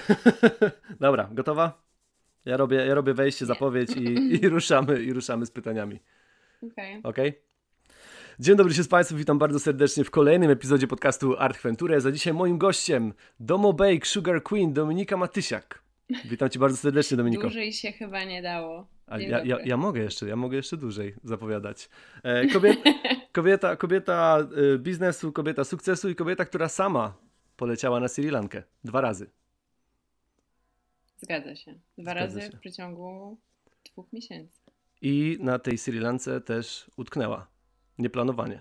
Dobra, gotowa? Ja robię, ja robię wejście, zapowiedź i, i, ruszamy, i ruszamy z pytaniami. Okej. Okay. okay? Dzień dobry się z Państwem, witam bardzo serdecznie w kolejnym epizodzie podcastu Art Venture. Za dzisiaj moim gościem Domo Bake Sugar Queen Dominika Matysiak. Witam Cię bardzo serdecznie, Dominiko. Dłużej się chyba nie dało. Ja, ja, ja, mogę jeszcze, ja mogę jeszcze dłużej zapowiadać. E, kobieta, kobieta, kobieta e, biznesu, kobieta sukcesu i kobieta, która sama poleciała na Sri Lankę. Dwa razy. Zgadza się. Dwa Zgadza razy się. w przeciągu dwóch miesięcy. I na tej Sri Lance też utknęła. Nieplanowanie.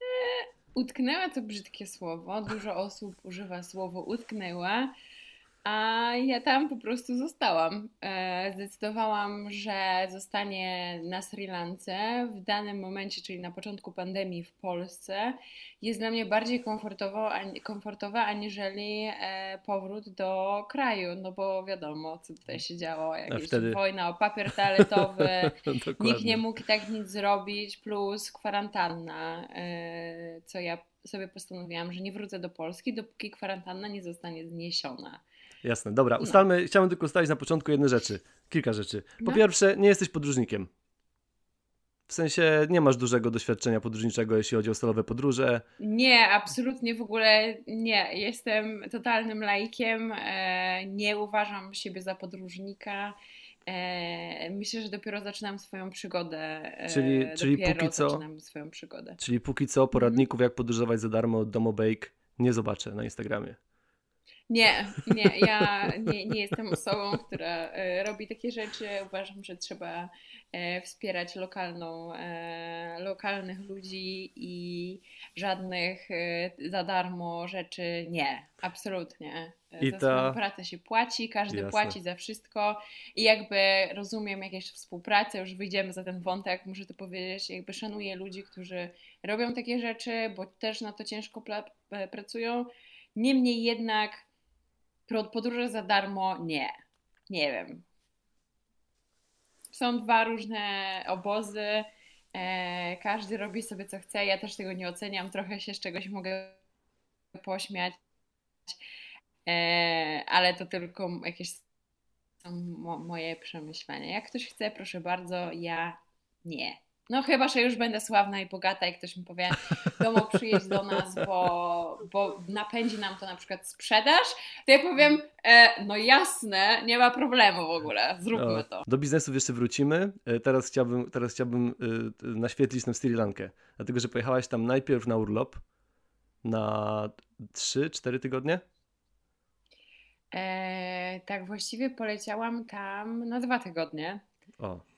Eee, utknęła to brzydkie słowo. Dużo osób używa słowo utknęła. A ja tam po prostu zostałam. E, zdecydowałam, że zostanie na Sri Lance w danym momencie, czyli na początku pandemii w Polsce. Jest dla mnie bardziej komfortowo, komfortowa aniżeli e, powrót do kraju, no bo wiadomo, co tutaj się działo, jakieś wtedy... wojna o papier toaletowy, nikt nie mógł tak nic zrobić, plus kwarantanna, e, co ja sobie postanowiłam, że nie wrócę do Polski, dopóki kwarantanna nie zostanie zniesiona. Jasne, dobra. No. Ustalmy, no. chciałbym tylko ustalić na początku jedne rzeczy. Kilka rzeczy. Po no. pierwsze, nie jesteś podróżnikiem. W sensie nie masz dużego doświadczenia podróżniczego, jeśli chodzi o solowe podróże. Nie, absolutnie w ogóle nie. Jestem totalnym laikiem. E, nie uważam siebie za podróżnika. E, myślę, że dopiero zaczynam swoją przygodę. E, czyli, czyli póki co. Zaczynam swoją przygodę. Czyli póki co poradników, jak podróżować za darmo od Domobake nie zobaczę na Instagramie. Nie, nie, ja nie, nie jestem osobą, która e, robi takie rzeczy. Uważam, że trzeba e, wspierać lokalną, e, lokalnych ludzi i żadnych za darmo rzeczy nie, absolutnie. I za ta... pracę się płaci, każdy Jasne. płaci za wszystko i jakby rozumiem jakieś współpracę, już wyjdziemy za ten wątek, muszę to powiedzieć, jakby szanuję ludzi, którzy robią takie rzeczy, bo też na to ciężko pracują. Niemniej jednak podróże za darmo nie. Nie wiem. Są dwa różne obozy. E, każdy robi sobie co chce. Ja też tego nie oceniam. Trochę się z czegoś mogę pośmiać. E, ale to tylko jakieś moje przemyślenia. Jak ktoś chce, proszę bardzo, ja nie. No chyba, że już będę sławna i bogata i ktoś mi powie, domo przyjedź do nas, bo, bo napędzi nam to na przykład sprzedaż, to ja powiem, e, no jasne, nie ma problemu w ogóle, zróbmy to. Do biznesu jeszcze wrócimy. E, teraz chciałbym, teraz chciałbym e, naświetlić na Sri Lankę, dlatego że pojechałaś tam najpierw na urlop na 3-4 tygodnie? E, tak, właściwie poleciałam tam na dwa tygodnie. O.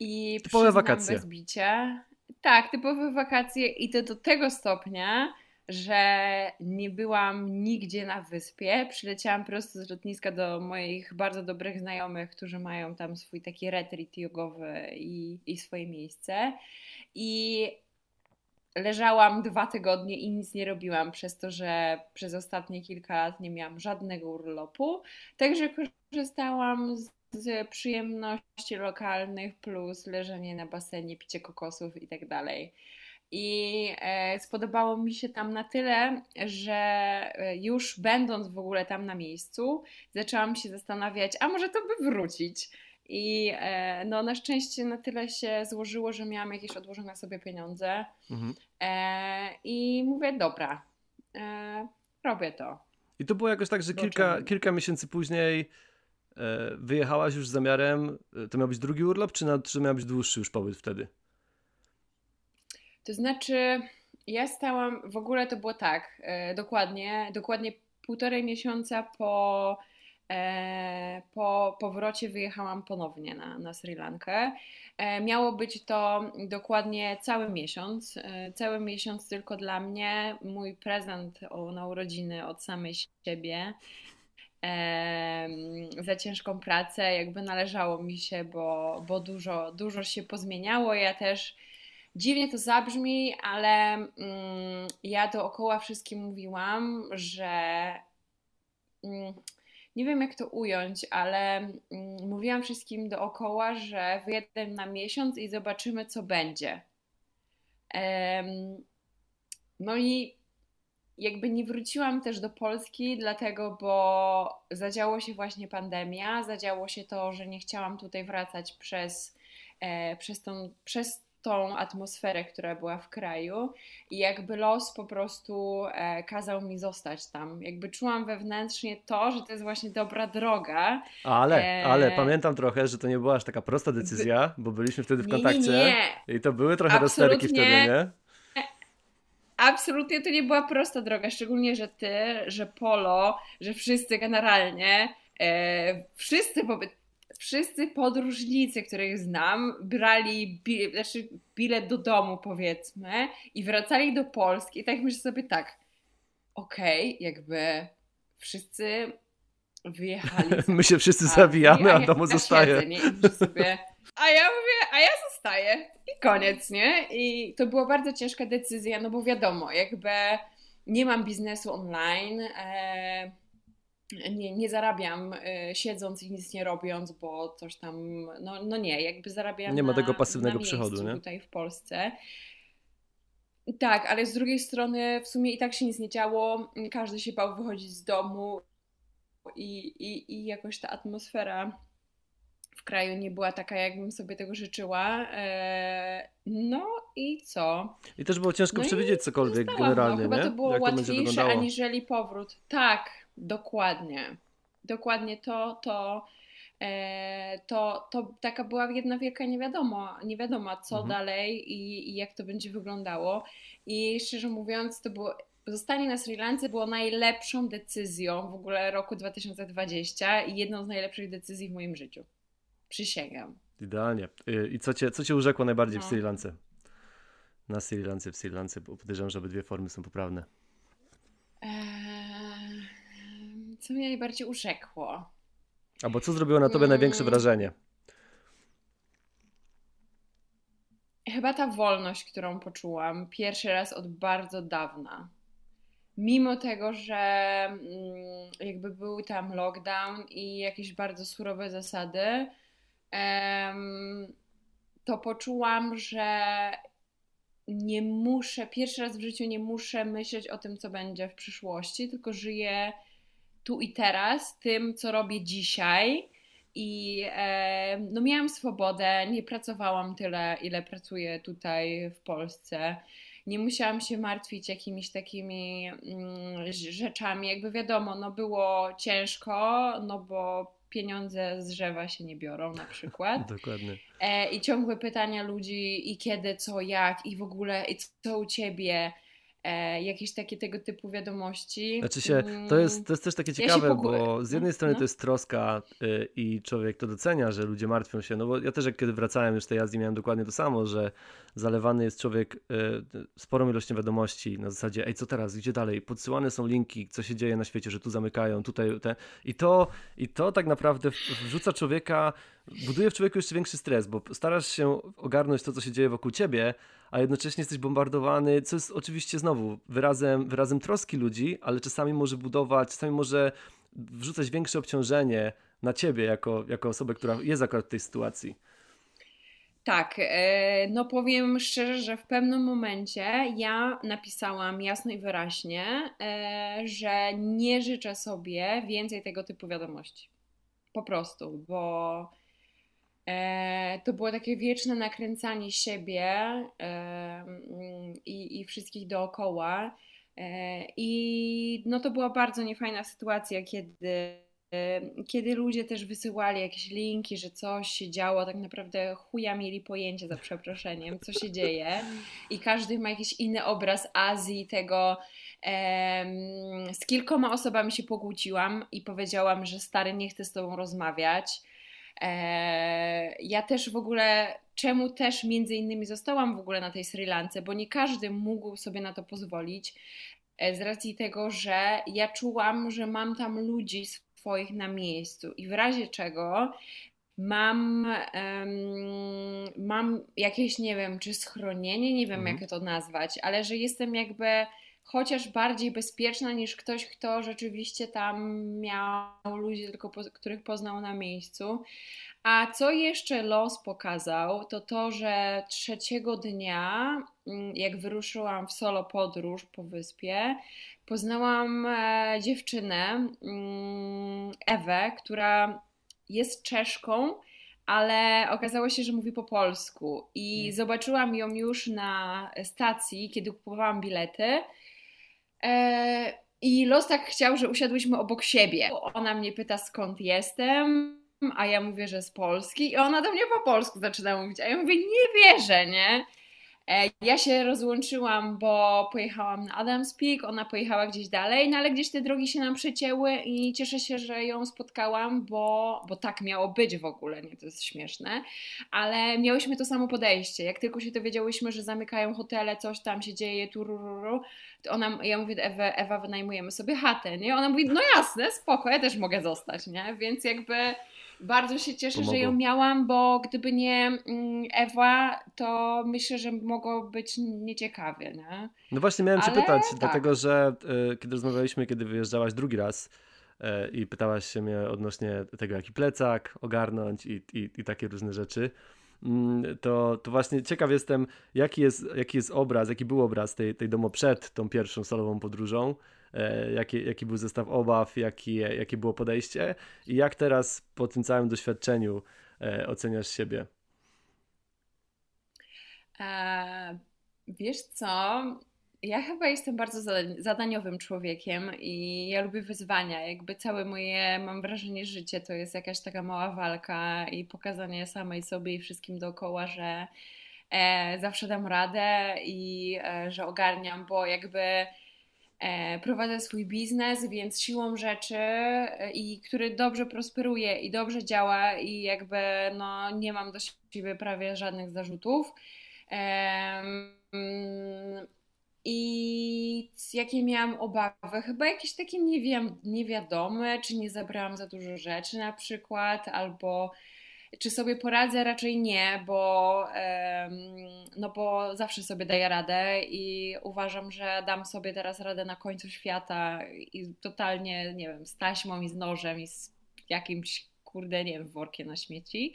I typowe wakacje. bez bicia. Tak, typowe wakacje i to do tego stopnia, że nie byłam nigdzie na wyspie. Przyleciałam prosto z lotniska do moich bardzo dobrych znajomych, którzy mają tam swój taki retreat jogowy i, i swoje miejsce. I leżałam dwa tygodnie i nic nie robiłam, przez to, że przez ostatnie kilka lat nie miałam żadnego urlopu. Także korzystałam z z przyjemności lokalnych plus leżenie na basenie, picie kokosów i tak dalej. I e, spodobało mi się tam na tyle, że e, już będąc w ogóle tam na miejscu, zaczęłam się zastanawiać, a może to by wrócić. I e, no, na szczęście na tyle się złożyło, że miałam jakieś odłożone sobie pieniądze. Mhm. I mówię, dobra, robię to. I to było jakoś tak, że kilka, kilka miesięcy później wyjechałaś już z zamiarem, e, to miał być drugi urlop, czy, na, czy miał być dłuższy już pobyt wtedy? To znaczy, ja stałam, w ogóle to było tak, e, dokładnie, dokładnie półtorej miesiąca po, e, po powrocie wyjechałam ponownie na, na Sri Lankę. E, miało być to dokładnie cały miesiąc, e, cały miesiąc tylko dla mnie, mój prezent o, na urodziny od samej siebie za ciężką pracę, jakby należało mi się, bo, bo dużo, dużo się pozmieniało. Ja też dziwnie to zabrzmi, ale mm, ja dookoła wszystkim mówiłam, że mm, nie wiem jak to ująć, ale mm, mówiłam wszystkim dookoła, że wyjedę na miesiąc i zobaczymy, co będzie. no i jakby nie wróciłam też do Polski, dlatego, bo zadziało się właśnie pandemia, zadziało się to, że nie chciałam tutaj wracać przez, e, przez, tą, przez tą atmosferę, która była w kraju i jakby los po prostu e, kazał mi zostać tam. Jakby czułam wewnętrznie to, że to jest właśnie dobra droga. Ale, e... ale pamiętam trochę, że to nie była aż taka prosta decyzja, bo byliśmy wtedy w nie, kontakcie nie, nie. i to były trochę Absolutnie. rozterki wtedy, nie? Absolutnie to nie była prosta droga, szczególnie, że ty, że Polo, że wszyscy generalnie, e, wszyscy, wszyscy podróżnicy, których znam, brali bilet, znaczy bilet do domu, powiedzmy, i wracali do Polski. I tak myślę sobie tak, okej, okay, jakby wszyscy wyjechali. My się wszyscy zawijamy, a, a domu zostaje. Siedzę, nie? I sobie, a ja mówię, a ja zostaję. I koniec, nie? I to była bardzo ciężka decyzja, no bo wiadomo, jakby nie mam biznesu online. E, nie, nie zarabiam y, siedząc i nic nie robiąc, bo coś tam, no, no nie, jakby zarabiam Nie ma tego pasywnego przychodu, nie? tutaj w Polsce. Tak, ale z drugiej strony w sumie i tak się nic nie działo, każdy się bał wychodzić z domu i, i, i jakoś ta atmosfera kraju nie była taka, jakbym sobie tego życzyła. E, no i co? I też było ciężko no przewidzieć cokolwiek zostałam, generalnie, no, chyba nie? to było Jak łatwiejsze to aniżeli powrót. Tak, dokładnie. Dokładnie to, to, e, to, to taka była jedna wielka niewiadoma, niewiadoma co mhm. dalej i, i jak to będzie wyglądało. I szczerze mówiąc, to było Zostanie na Sri Lance było najlepszą decyzją w ogóle roku 2020 i jedną z najlepszych decyzji w moim życiu. Przysięgam. Idealnie. Y, I co cię, co cię urzekło najbardziej no. w Sri Lance? Na Sri Lance, w Sri Lance, bo podejrzewam, że obydwie formy są poprawne. Eee, co mnie najbardziej urzekło? Albo co zrobiło na tobie hmm. największe wrażenie? Chyba ta wolność, którą poczułam pierwszy raz od bardzo dawna. Mimo tego, że mm, jakby był tam lockdown i jakieś bardzo surowe zasady, to poczułam, że nie muszę, pierwszy raz w życiu nie muszę myśleć o tym, co będzie w przyszłości, tylko żyję tu i teraz, tym, co robię dzisiaj. I e, no miałam swobodę, nie pracowałam tyle, ile pracuję tutaj w Polsce. Nie musiałam się martwić jakimiś takimi mm, rzeczami. Jakby wiadomo, no było ciężko, no bo pieniądze z drzewa się nie biorą na przykład. Dokładnie. E, I ciągłe pytania ludzi i kiedy, co, jak i w ogóle i co u ciebie e, jakieś takie tego typu wiadomości. Znaczy się, to jest, to jest też takie ciekawe, ja bo z jednej strony no. to jest troska y, i człowiek to docenia, że ludzie martwią się, no bo ja też jak kiedy wracałem już z tej Azji miałem dokładnie to samo, że zalewany jest człowiek y, sporą ilością wiadomości na zasadzie, ej co teraz, gdzie dalej, podsyłane są linki, co się dzieje na świecie, że tu zamykają, tutaj te i to, i to tak naprawdę wrzuca człowieka, buduje w człowieku jeszcze większy stres, bo starasz się ogarnąć to, co się dzieje wokół ciebie, a jednocześnie jesteś bombardowany, co jest oczywiście znowu wyrazem, wyrazem troski ludzi, ale czasami może budować, czasami może wrzucać większe obciążenie na ciebie jako, jako osobę, która jest akurat w tej sytuacji. Tak, e, no powiem szczerze, że w pewnym momencie ja napisałam jasno i wyraźnie, e, że nie życzę sobie więcej tego typu wiadomości. Po prostu, bo to było takie wieczne nakręcanie siebie e, i, i wszystkich dookoła. E, I no to była bardzo niefajna sytuacja, kiedy, kiedy ludzie też wysyłali jakieś linki, że coś się działo, tak naprawdę chuja mieli pojęcie za przeproszeniem, co się dzieje. I każdy ma jakiś inny obraz Azji, tego. Z kilkoma osobami się pokłóciłam i powiedziałam, że stary, nie chcę z tobą rozmawiać E, ja też w ogóle, czemu też między innymi zostałam w ogóle na tej Sri Lance, bo nie każdy mógł sobie na to pozwolić, e, z racji tego, że ja czułam, że mam tam ludzi swoich na miejscu i w razie czego mam, um, mam jakieś, nie wiem, czy schronienie, nie wiem mhm. jak to nazwać, ale że jestem jakby chociaż bardziej bezpieczna niż ktoś, kto rzeczywiście tam miał ludzi, tylko po, których poznał na miejscu. A co jeszcze los pokazał, to to, że trzeciego dnia mm, jak wyruszyłam w solo podróż po wyspie, poznałam e, dziewczynę, mm, Ewę, która jest Czeszką, ale okazało się, że mówi po polsku. I hmm. zobaczyłam ją już na stacji, kiedy kupowałam bilety. E, I los tak chciał, że usiadłyśmy obok siebie. Ona mnie pyta, skąd jestem, a ja mówię, że z Polski. I ona do mnie po polsku zaczyna mówić, a ja mówię, nie wierzę, nie? E, ja się rozłączyłam, bo pojechałam na Adams Peak, ona pojechała gdzieś dalej, no ale gdzieś te drogi się nam przecięły i cieszę się, że ją spotkałam, bo, bo tak miało być w ogóle, nie, to jest śmieszne, ale miałyśmy to samo podejście. Jak tylko się dowiedziałyśmy, że zamykają hotele, coś tam się dzieje, turururu, to ona, ja mówię, Ewa, Ewa wynajmujemy sobie chatę, nie? Ona mówi, no jasne, spoko, ja też mogę zostać, nie? Więc jakby bardzo się cieszę, Pomogło. że ją miałam, bo gdyby nie mm, Ewa, to myślę, że mogło być nieciekawie. Nie? No właśnie miałem Ale Cię pytać, tak. dlatego że y, kiedy rozmawialiśmy, kiedy wyjeżdżałaś drugi raz y, i pytałaś się mnie odnośnie tego, jaki plecak ogarnąć i, i, i takie różne rzeczy, mm, to, to właśnie ciekaw jestem, jaki jest, jaki jest obraz, jaki był obraz tej, tej domu przed tą pierwszą solową podróżą jaki, jaki był zestaw obaw, jaki, jakie było podejście i jak teraz po tym całym doświadczeniu e, oceniasz siebie? E, wiesz co? Ja chyba jestem bardzo zadaniowym człowiekiem i ja lubię wyzwania. Jakby całe moje, mam wrażenie, życie to jest jakaś taka mała walka i pokazanie samej sobie i wszystkim dookoła, że e, zawsze dam radę i e, że ogarniam, bo jakby E, prowadzę swój biznes, więc siłą rzeczy e, i który dobrze prosperuje i dobrze działa i jakby no, nie mam do siebie prawie żadnych zarzutów. I jakie miałam obawy? Chyba jakieś takie nie wiem, niewiadome, czy nie zabrałam za dużo rzeczy na przykład, albo czy sobie poradzę? Raczej nie, bo, no bo zawsze sobie daję radę i uważam, że dam sobie teraz radę na końcu świata i totalnie, nie wiem, z taśmą i z nożem i z jakimś, kurde, nie wiem, workiem na śmieci,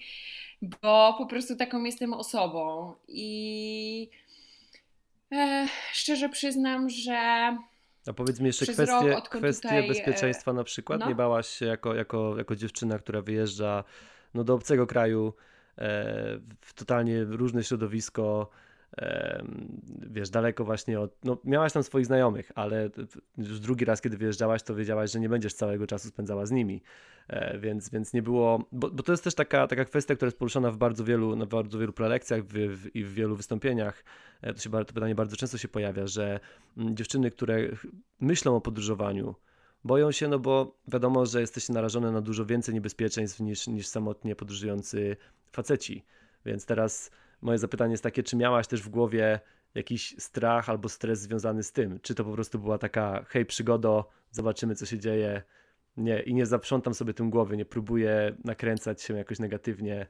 bo po prostu taką jestem osobą i e, szczerze przyznam, że a powiedz mi jeszcze kwestię, kwestię tutaj, bezpieczeństwa na przykład. No? Nie bałaś się jako, jako, jako dziewczyna, która wyjeżdża no, do obcego kraju, e, w totalnie różne środowisko, e, wiesz, daleko właśnie od, no miałaś tam swoich znajomych, ale już drugi raz, kiedy wyjeżdżałaś, to wiedziałaś, że nie będziesz całego czasu spędzała z nimi, e, więc, więc nie było, bo, bo to jest też taka, taka kwestia, która jest poruszana w bardzo wielu, na bardzo wielu prelekcjach w, w, i w wielu wystąpieniach, to, się, to pytanie bardzo często się pojawia, że mm, dziewczyny, które myślą o podróżowaniu, Boją się, no bo wiadomo, że jesteście narażone na dużo więcej niebezpieczeństw niż, niż samotnie podróżujący faceci. Więc teraz moje zapytanie jest takie, czy miałaś też w głowie jakiś strach albo stres związany z tym? Czy to po prostu była taka, hej, przygodo, zobaczymy, co się dzieje? Nie, i nie zaprzątam sobie tym głowy, nie próbuję nakręcać się jakoś negatywnie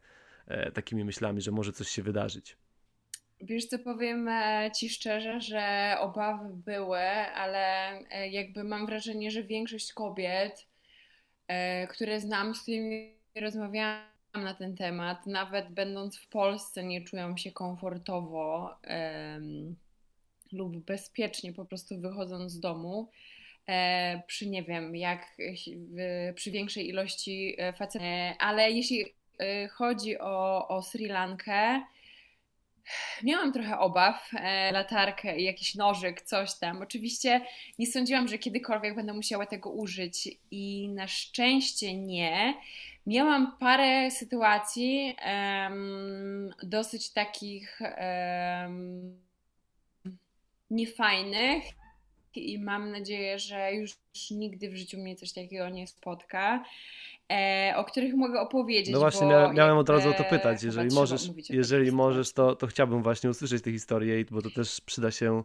e, takimi myślami, że może coś się wydarzyć. Wiesz co, powiem e, Ci szczerze, że obawy były, ale e, jakby mam wrażenie, że większość kobiet, e, które znam, z którymi rozmawiałam na ten temat, nawet będąc w Polsce, nie czują się komfortowo um, lub bezpiecznie po prostu wychodząc z domu. Przy nie wiem, jak przy większej ilości facetów. Ale jeśli chodzi o, o Sri Lankę, Miałam trochę obaw, e, latarkę jakiś nożyk, coś tam. Oczywiście nie sądziłam, że kiedykolwiek będę musiała tego użyć i na szczęście nie. Miałam parę sytuacji um, dosyć takich um, niefajnych i mam nadzieję, że już nigdy w życiu mnie coś takiego nie spotka o których mogę opowiedzieć. No właśnie, miałem, miałem od razu o to pytać. Jeżeli możesz, jeżeli możesz to, to chciałbym właśnie usłyszeć tę historię, bo to też przyda się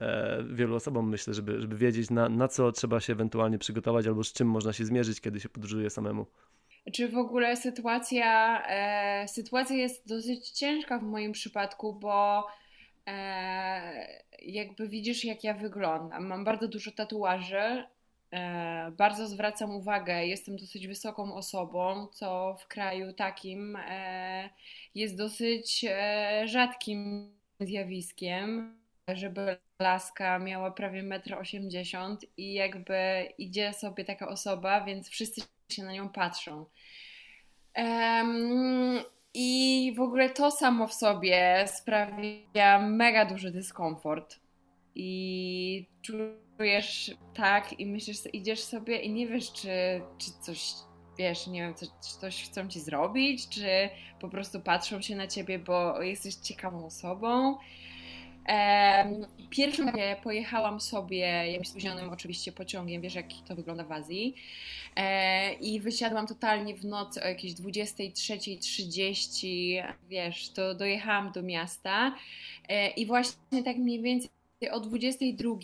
e, wielu osobom, myślę, żeby, żeby wiedzieć, na, na co trzeba się ewentualnie przygotować albo z czym można się zmierzyć, kiedy się podróżuje samemu. Czy w ogóle sytuacja, e, sytuacja jest dosyć ciężka w moim przypadku, bo e, jakby widzisz, jak ja wyglądam. Mam bardzo dużo tatuaży, E, bardzo zwracam uwagę, jestem dosyć wysoką osobą, co w kraju takim e, jest dosyć e, rzadkim zjawiskiem, żeby laska miała prawie 1,80 m i jakby idzie sobie taka osoba, więc wszyscy się na nią patrzą. I w ogóle to samo w sobie sprawia mega duży dyskomfort. I czujesz tak i myślisz, idziesz sobie i nie wiesz, czy, czy coś, wiesz, nie wiem, czy coś chcą ci zrobić, czy po prostu patrzą się na ciebie, bo jesteś ciekawą osobą. Pierwszym razie pojechałam sobie jakimś spóźnionym oczywiście pociągiem, wiesz jak to wygląda w Azji e, i wysiadłam totalnie w nocy o jakieś 23.30, wiesz, to dojechałam do miasta e, i właśnie tak mniej więcej o 22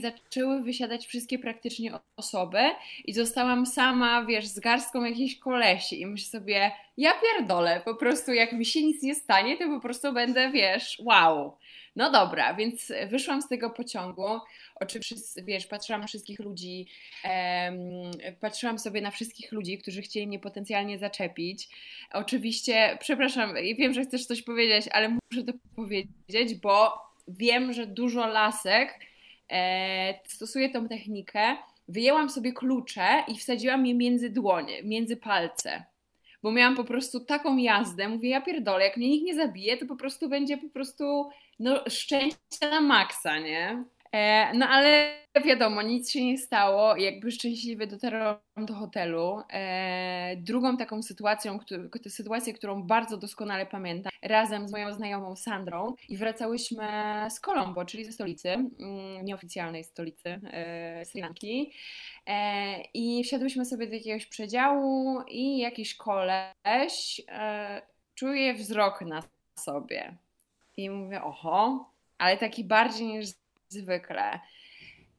zaczęły wysiadać wszystkie praktycznie osoby i zostałam sama, wiesz, z garstką jakiejś kolesi i myślę sobie, ja pierdolę, po prostu jak mi się nic nie stanie, to po prostu będę, wiesz, wow. No dobra, więc wyszłam z tego pociągu. Oczywiście, wiesz, patrzyłam na wszystkich ludzi, um, patrzyłam sobie na wszystkich ludzi, którzy chcieli mnie potencjalnie zaczepić. Oczywiście, przepraszam, wiem, że chcesz coś powiedzieć, ale muszę to powiedzieć, bo wiem, że dużo lasek e, stosuje tą technikę. Wyjęłam sobie klucze i wsadziłam je między dłonie, między palce bo miałam po prostu taką jazdę, mówię, ja pierdolę, jak mnie nikt nie zabije, to po prostu będzie po prostu no, szczęście na maksa, nie? E, no ale wiadomo, nic się nie stało, jakby szczęśliwie dotarłam do hotelu. E, drugą taką sytuacją, sytuację, którą bardzo doskonale pamiętam, razem z moją znajomą Sandrą i wracałyśmy z Colombo, czyli ze stolicy, mm, nieoficjalnej stolicy e, Sri Lanki. I wsiadłyśmy sobie do jakiegoś przedziału i jakiś koleś czuje wzrok na sobie. I mówię, oho, ale taki bardziej niż zwykle.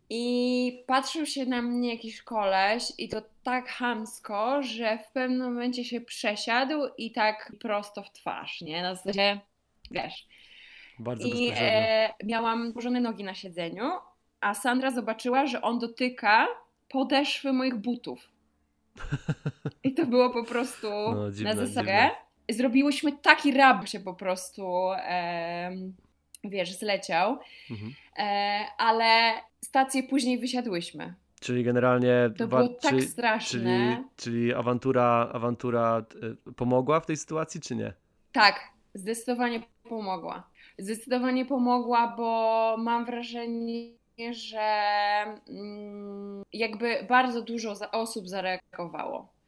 I patrzył się na mnie jakiś koleś i to tak hamsko, że w pewnym momencie się przesiadł i tak prosto w twarz, nie? Na zasadzie, wiesz. Bardzo I e, miałam położone nogi na siedzeniu, a Sandra zobaczyła, że on dotyka podeszwy moich butów. I to było po prostu no, dziwne, na zasadzie. Zrobiłyśmy taki rab się po prostu, e, wiesz, zleciał, mhm. e, ale stację później wysiadłyśmy. Czyli generalnie. To było tak czy, straszne. Czyli, czyli awantura, awantura e, pomogła w tej sytuacji, czy nie? Tak, zdecydowanie pomogła. Zdecydowanie pomogła, bo mam wrażenie, że mm, jakby bardzo dużo osób zareagowało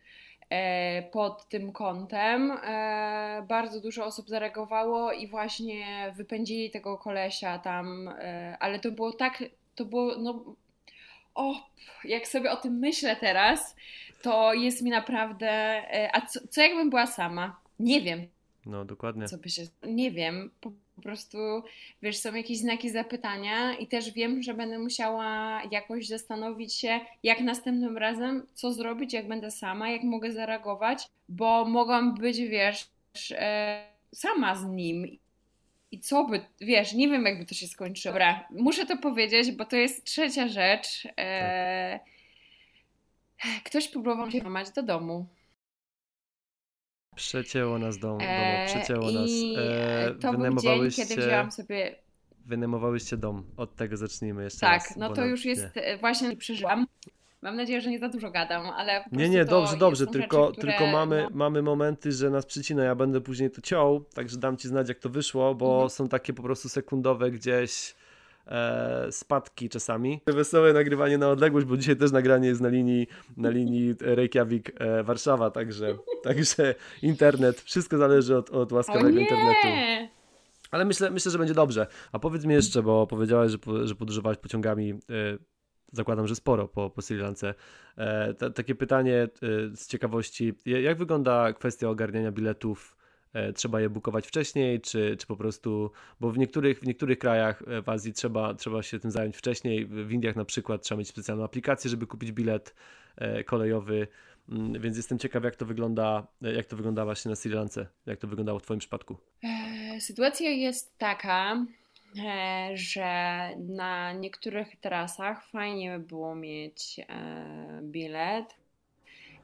pod tym kątem. E, bardzo dużo osób zareagowało i właśnie wypędzili tego kolesia tam, e, ale to było tak, to było, no, o, jak sobie o tym myślę teraz, to jest mi naprawdę, a co, co jakbym była sama? Nie wiem. No, dokładnie. Co by się, nie wiem, po po prostu, wiesz, są jakieś znaki zapytania i też wiem, że będę musiała jakoś zastanowić się, jak następnym razem, co zrobić, jak będę sama, jak mogę zareagować, bo mogłam być, wiesz, e, sama z nim i co by, wiesz, nie wiem, jakby to się skończyło. Dobra, muszę to powiedzieć, bo to jest trzecia rzecz. E, tak. ktoś próbował się włamać do domu. Przecięło nas dom, domu, przecięło nas. E, to był dzień, kiedy wzięłam sobie... Wynajmowałyście dom, od tego zacznijmy jeszcze Tak, raz, no to już jest, nie. właśnie przeżyłam. Mam nadzieję, że nie za dużo gadam, ale. nie, nie, dobrze, dobrze. Tylko, rzeczy, które, tylko mamy, no... mamy momenty, że nas przycina. Ja będę później to ciął, także dam ci znać, jak to wyszło, bo mhm. są takie po prostu sekundowe gdzieś e, spadki czasami. Wesołe nagrywanie na odległość, bo dzisiaj też nagranie jest na linii, na linii Reykjavik e, Warszawa, także, także internet, wszystko zależy od, od łaskawego internetu. Ale myślę, myślę, że będzie dobrze. A powiedz mi jeszcze, bo powiedziałaś, że, że podróżowałaś pociągami. E, zakładam, że sporo po, po Sri Lance. E, takie pytanie e, z ciekawości. Jak wygląda kwestia ogarniania biletów trzeba je bukować wcześniej, czy, czy po prostu, bo w niektórych, w niektórych krajach e, w Azji trzeba, trzeba się tym zająć wcześniej, w Indiach na przykład trzeba mieć specjalną aplikację, żeby kupić bilet e, kolejowy, mm, więc jestem ciekaw, jak to wygląda, jak to wygląda właśnie na Sri Lance, jak to wyglądało w Twoim przypadku. Sytuacja jest taka, że na niektórych trasach fajnie by było mieć bilet,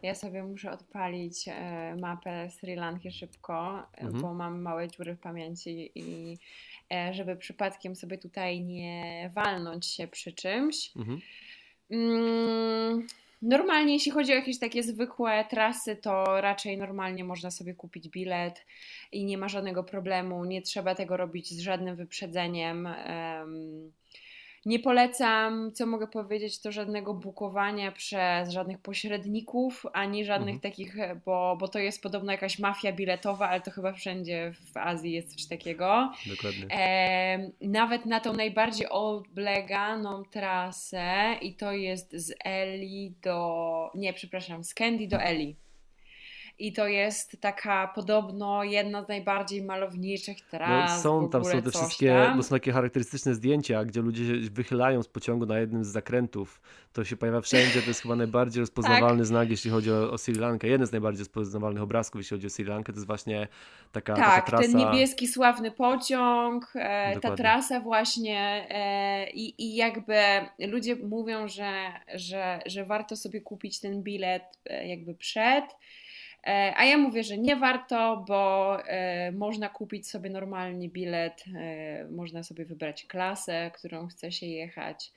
Ja sobie muszę odpalić e, mapę Sri Lanki szybko, e, mhm. bo mam małe dziury w pamięci i e, żeby przypadkiem sobie tutaj nie walnąć się przy czymś. Mhm. Mm, normalnie, jeśli chodzi o jakieś takie zwykłe trasy, to raczej normalnie można sobie kupić bilet i nie ma żadnego problemu. Nie trzeba tego robić z żadnym wyprzedzeniem. Um, nie polecam, co mogę powiedzieć, to żadnego bukowania przez żadnych pośredników, ani żadnych mhm. takich, bo, bo to jest podobno jakaś mafia biletowa, ale to chyba wszędzie w Azji jest coś takiego. Dokładnie. E, nawet na tą najbardziej obleganą trasę i to jest z Eli do, nie przepraszam, z Candy do Eli i to jest taka podobno jedna z najbardziej malowniczych no, tras. No, są tam są te wszystkie, bo są takie charakterystyczne zdjęcia, gdzie ludzie się wychylają z pociągu na jednym z zakrętów. To się pojawia wszędzie, to jest chyba najbardziej rozpoznawalny tak. znak, jeśli chodzi o, o, Sri Lankę. Jeden z najbardziej rozpoznawalnych obrazków, jeśli chodzi o Sri Lankę, to jest właśnie taka, tak, taka trasa. ten niebieski sławny pociąg, e, ta trasa właśnie e, i, i jakby ludzie mówią, że, że, że warto sobie kupić ten bilet e, jakby przed a ja mówię, że nie warto, bo e, można kupić sobie normalnie bilet, e, można sobie wybrać klasę, którą chce się jechać.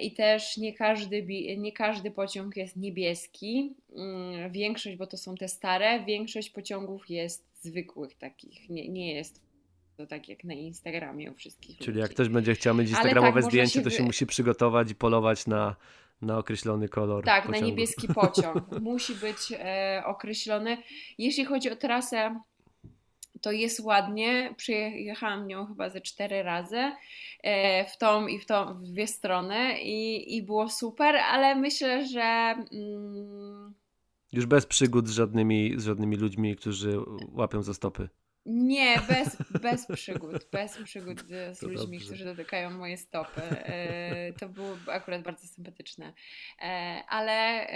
I też nie każdy, nie każdy pociąg jest niebieski. Mm, większość, bo to są te stare, większość pociągów jest zwykłych takich. Nie, nie jest to tak jak na Instagramie u wszystkich. Czyli ludzi. jak ktoś będzie chciał mieć instagramowe tak, zdjęcie, się... to się musi przygotować i polować na na określony kolor. Tak, pociągu. na niebieski pociąg. Musi być e, określony. Jeśli chodzi o trasę, to jest ładnie. Przyjechałam nią chyba ze cztery razy e, w tą i w tą w dwie strony i, i było super, ale myślę, że. Mm, Już bez przygód z żadnymi, z żadnymi ludźmi, którzy łapią za stopy. Nie, bez, bez przygód, bez przygód z to ludźmi, dobrze. którzy dotykają moje stopy. E, to było akurat bardzo sympatyczne. E, ale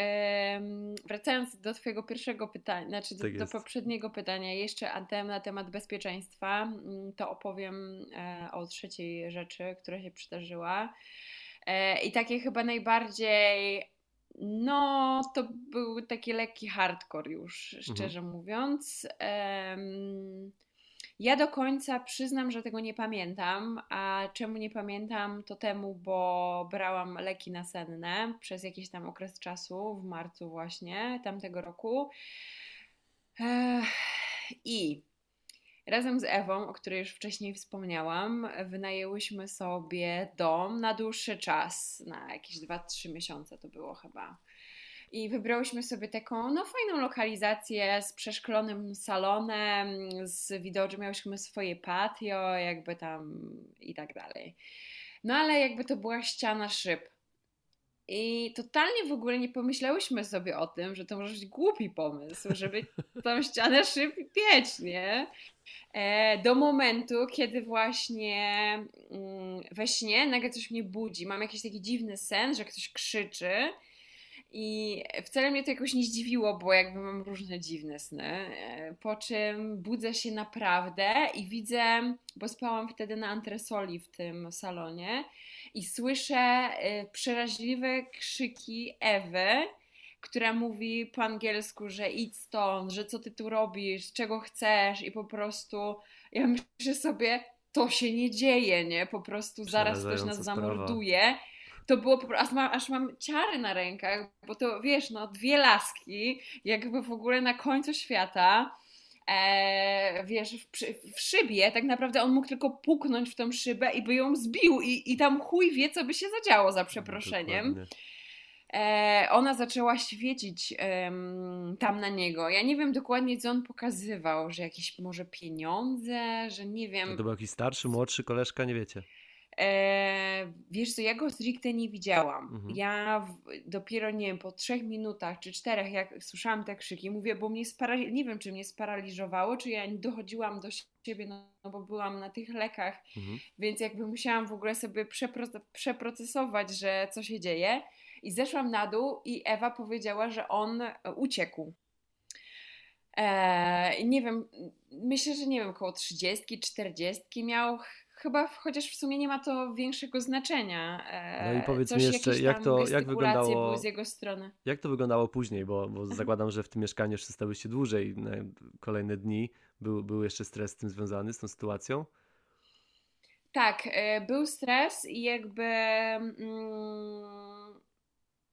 wracając do Twojego pierwszego pytania, znaczy tak do, do, poprzedniego pytania, jeszcze na temat bezpieczeństwa, to opowiem e, o trzeciej rzeczy, która się przydarzyła. I takie chyba najbardziej no, to był taki lekki hardcore już, mhm. szczerze mhm. mówiąc. Um, ja do końca przyznam, że tego nie pamiętam. A czemu nie pamiętam, to temu, bo brałam leki nasenne przez jakiś tam okres czasu, w marcu właśnie tamtego roku. Ech, I Razem z Ewą, o której już wcześniej wspomniałam, wynajęłyśmy sobie dom na dłuższy czas, na jakieś 2-3 miesiące to było chyba. I wybrałyśmy sobie taką no, fajną lokalizację z przeszklonym salonem, z widokiem, miałyśmy swoje patio, jakby tam i tak dalej. No ale jakby to była ściana szyb. I totalnie w ogóle nie pomyślałyśmy sobie o tym, że to może być głupi pomysł, żeby tą ścianę szyb pieć, nie? E, do momentu, kiedy właśnie mm, we śnie nagle coś mnie budzi. Mam jakiś taki dziwny sen, że ktoś krzyczy. I wcale mnie to jakoś nie zdziwiło, bo jakby mam różne dziwne sny. E, po czym budzę się naprawdę i widzę, bo spałam wtedy na antresoli w tym salonie i słyszę e, przeraźliwe krzyki Ewy która mówi po angielsku, że idź stąd, że co ty tu robisz, czego chcesz i po prostu ja myślę sobie, to się nie dzieje, nie? Po prostu zaraz ktoś nas zamorduje. To było po prostu, aż mam, aż mam ciary na rękach, bo to wiesz, no dwie laski, jakby w ogóle na końcu świata. E, wiesz, w, w, szybie, tak naprawdę on mógł tylko puknąć w tą szybę i by ją zbił i, i tam chuj wie, co by się zadziało za przeproszeniem. Dokładnie. E, ona zaczęła świecić tam na niego. Ja nie wiem dokładnie, co on pokazywał, że jakieś może pieniądze, że nie wiem. To był jakiś starszy, młodszy koleżka, nie wiecie. E, wiesz co, ja go stricte nie widziałam. Mhm. Ja w, dopiero, nie wiem, po trzech minutach czy czterech, jak słyszałam te krzyki, mówię, bo mnie sparaliżowało, nie wiem, czy mnie sparaliżowało, czy ja nie dochodziłam do siebie, no, no bo byłam na tych lekach, mhm. więc jakby musiałam w ogóle sobie przeprocesować, że co się dzieje. I zeszłam na dół i Ewa powiedziała, że on uciekł. Eee, nie wiem, myślę, że nie wiem, około 30, 40 miał chyba chociaż w sumie nie ma to większego znaczenia. No i powiedz Coś, mi jeszcze, jak to jak wyglądało z jego strony. Jak to wyglądało później, bo, bo mhm. zakładam, że w tym mieszkaniu jeszcze stałyście dłużej, kolejne dni. Był, był jeszcze stres z tym związany, z tą sytuacją? Tak, e, był stres i jakby. Mm,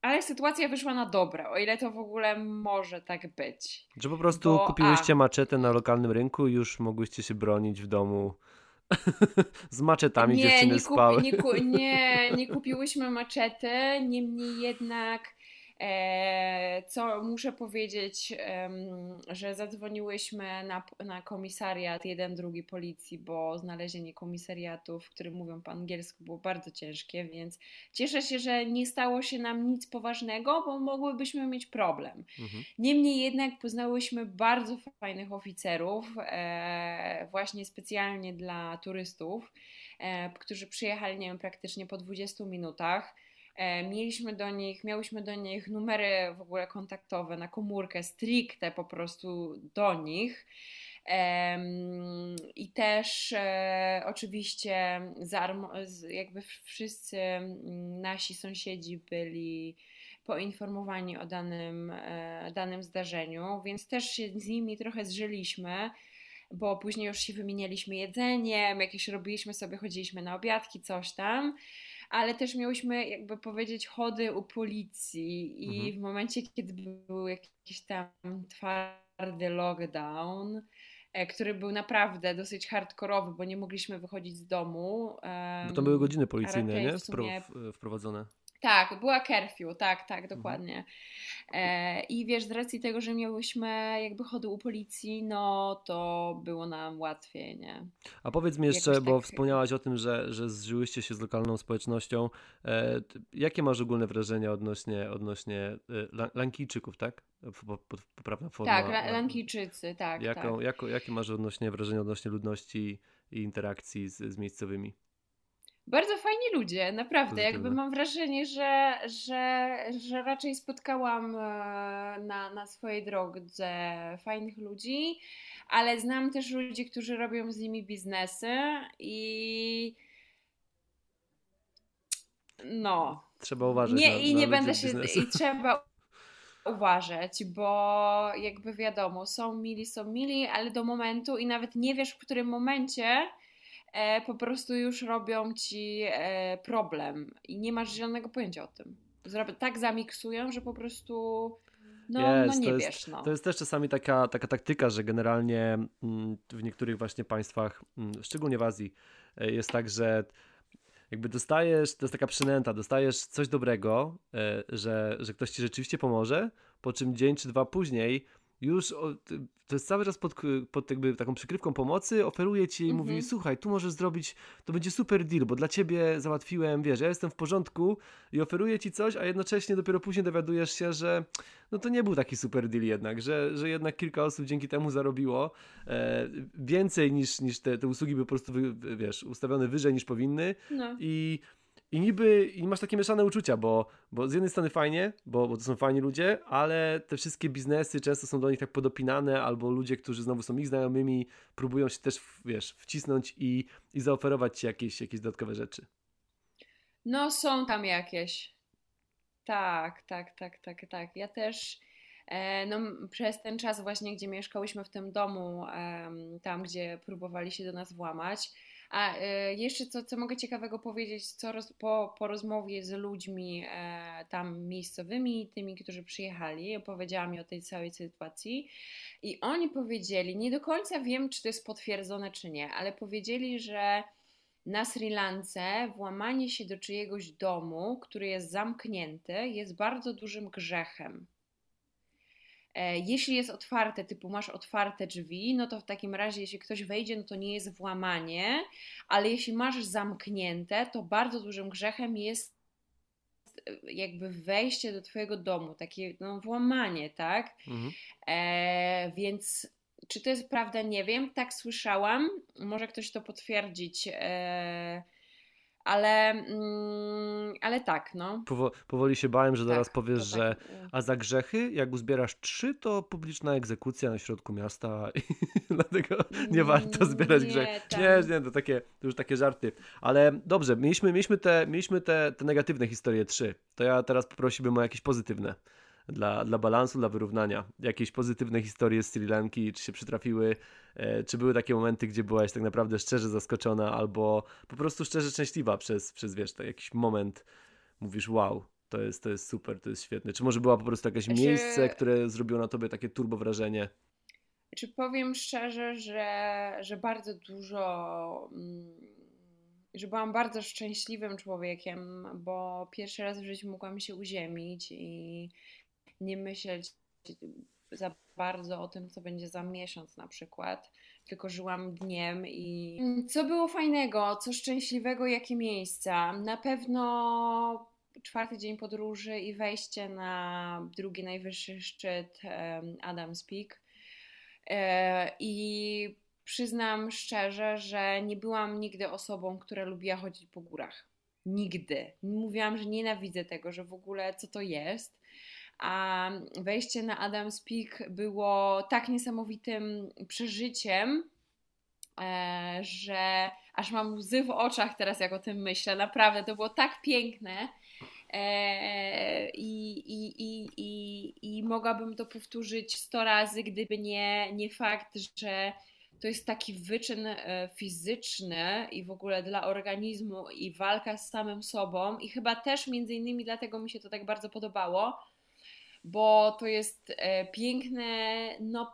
ale sytuacja wyszła na dobre, o ile to w ogóle może tak być. Że po prostu Bo, kupiłyście a, maczetę na lokalnym rynku i już mogłyście się bronić w domu z maczetami nie, dziewczyny nie spały. nie, nie, nie kupiłyśmy maczety, niemniej jednak co muszę powiedzieć, że zadzwoniłyśmy na, na komisariat, jeden, drugi policji, bo znalezienie komisariatu, w którym mówią po angielsku, było bardzo ciężkie, więc cieszę się, że nie stało się nam nic poważnego, bo mogłybyśmy mieć problem. Mhm. Niemniej jednak poznałyśmy bardzo fajnych oficerów, e, właśnie specjalnie dla turystów, e, którzy przyjechali, nie wiem, praktycznie po 20 minutach. E, mieliśmy do nich, miałyśmy do nich numery w ogóle kontaktowe na komórkę, stricte po prostu do nich. I też e, oczywiście jakby wszyscy nasi sąsiedzi byli poinformowani o danym, e, danym zdarzeniu, więc też się z nimi trochę zżyliśmy, bo później już się wymienialiśmy jedzeniem, jakieś robiliśmy sobie, chodziliśmy na obiadki, coś tam ale też miałyśmy jakby powiedzieć chody u policji i mhm. w momencie, kiedy był jakiś tam twardy lockdown, e, który był naprawdę dosyć hardkorowy, bo nie mogliśmy wychodzić z domu. Bo to były godziny policyjne, nie? Sumie... Wprowadzone. Tak, była curfew, tak, tak, mhm. dokładnie. E, I wiesz, z racji tego, że miałyśmy jakby chody u policji, no to było nam łatwiej, nie? A powiedz mi jeszcze, Jakoś bo tak... wspomniałaś o tym, że, że zżyłyście się z lokalną społecznością. E, jakie masz ogólne wrażenia odnośnie, odnośnie e, Lankijczyków, tak? Poprawna forma. Tak, Lankijczycy, tak. Jaką, tak. Jako, jakie masz odnośnie wrażenia odnośnie ludności i interakcji z, z miejscowymi? Bardzo fajni ludzie, naprawdę. Jakby mam wrażenie, że, że, że raczej spotkałam e, na, na swojej drodze fajnych ludzi, ale znam też ludzi, którzy robią z nimi biznesy i no. Trzeba uważać. Nie, na, i na nie będę się. I trzeba uważać, bo jakby wiadomo, są mili, są mili, ale do momentu i nawet nie wiesz, w którym momencie po prostu już robią ci e, problem i nie masz zielonego pojęcia o tym. Tak zamiksują, że po prostu no, jest, no nie to wiesz. Jest, no. To jest też czasami taka, taka taktyka, że generalnie mm, w niektórych właśnie państwach, mm, szczególnie w Azji, e, jest tak, że jakby dostajesz, to jest taka przynęta, dostajesz coś dobrego, e, że, że ktoś ci rzeczywiście pomoże, po czym dzień czy dwa później już to jest cały czas pod, pod jakby taką przykrywką pomocy, oferuje ci i mm -hmm. mówi, słuchaj, tu możesz zrobić, to będzie super deal, bo dla ciebie załatwiłem, wiesz, ja jestem w porządku i oferuję ci coś, a jednocześnie dopiero później dowiadujesz się, że no to nie był taki super deal jednak, że, że jednak kilka osób dzięki temu zarobiło e, więcej niż, niż te, te usługi były po prostu, wiesz, ustawione wyżej niż powinny no. i i niby i masz takie mieszane uczucia, bo, bo z jednej strony fajnie, bo, bo to są fajni ludzie, ale te wszystkie biznesy często są do nich tak podopinane, albo ludzie, którzy znowu są ich znajomymi, próbują się też, wiesz, wcisnąć i, i zaoferować ci jakieś, jakieś dodatkowe rzeczy. No, są tam jakieś. Tak, tak, tak, tak, tak. Ja też. E, no, przez ten czas właśnie, gdzie mieszkałyśmy w tym domu, tam gdzie próbowali się do nas włamać, a e, jeszcze co, co mogę ciekawego powiedzieć, co roz, po, po rozmowie z ludźmi e, tam miejscowymi, tymi, którzy przyjechali, opowiedziałam mi o tej całej sytuacji i oni powiedzieli, nie do końca wiem, czy to jest potwierdzone, czy nie, ale powiedzieli, że na Sri Lance włamanie się do czyjegoś domu, który jest zamknięty, jest bardzo dużym grzechem. E, jeśli jest otwarte, typu masz otwarte drzwi, no to w takim razie, jeśli ktoś wejdzie, no to nie jest włamanie, ale jeśli masz zamknięte, to bardzo dużym grzechem jest e, jakby wejście do Twojego domu, takie no, włamanie, tak? Mhm. E, więc czy to jest prawda, nie wiem. Tak słyszałam. Może ktoś to potwierdzić. E, Ale, mm, ale tak, no. Powo powoli się bałem, że zaraz tak, powiesz, tak. że a za grzechy, jak uzbierasz trzy, to publiczna egzekucja na środku miasta i dlatego nie warto zbierać grzechów. Nie, nie, to, takie, to już takie żarty. Ale dobrze, mieliśmy, mieliśmy, te, mieliśmy te, te negatywne historie trzy. To ja teraz poprosiłbym o jakieś pozytywne dla, dla balansu, dla wyrównania. Jakieś pozytywne historie z Sri Lanki, czy się przytrafiły, e, czy były takie momenty, gdzie byłaś tak naprawdę szczerze zaskoczona, albo po prostu szczerze szczęśliwa przez, przez wiesz, tak jakiś moment, mówisz wow, to jest, to jest super, to jest świetne. Czy może była po prostu jakieś miejsce, które zrobiło na tobie takie turbo wrażenie? Czy powiem szczerze, że, że bardzo dużo, mm, że byłam bardzo szczęśliwym człowiekiem, bo pierwszy raz w życiu mogłam się uziemić i nie myśleć za bardzo o tym, co będzie za miesiąc na przykład, tylko żyłam dniem i co było fajnego, co szczęśliwego, jakie miejsca. Na pewno czwarty dzień podróży i wejście na drugi najwyższy szczyt Adams Peak. E, I przyznam szczerze, że nie byłam nigdy osobą, która lubiła chodzić po górach. Nigdy. Mówiłam, że nienawidzę tego, że w ogóle co to jest a wejście na Adams Peak było tak niesamowitym przeżyciem, e, że aż mam łzy w oczach teraz, jak o tym myślę. Naprawdę, to było tak piękne. E, I, i, i, i, i mogłabym to powtórzyć 100 razy, gdyby nie, nie fakt, że to jest taki wyczyn e, fizyczny i w ogóle dla organizmu i walka z samym sobą. I chyba też między innymi dlatego mi się to tak bardzo podobało, bo to jest e, piękne, no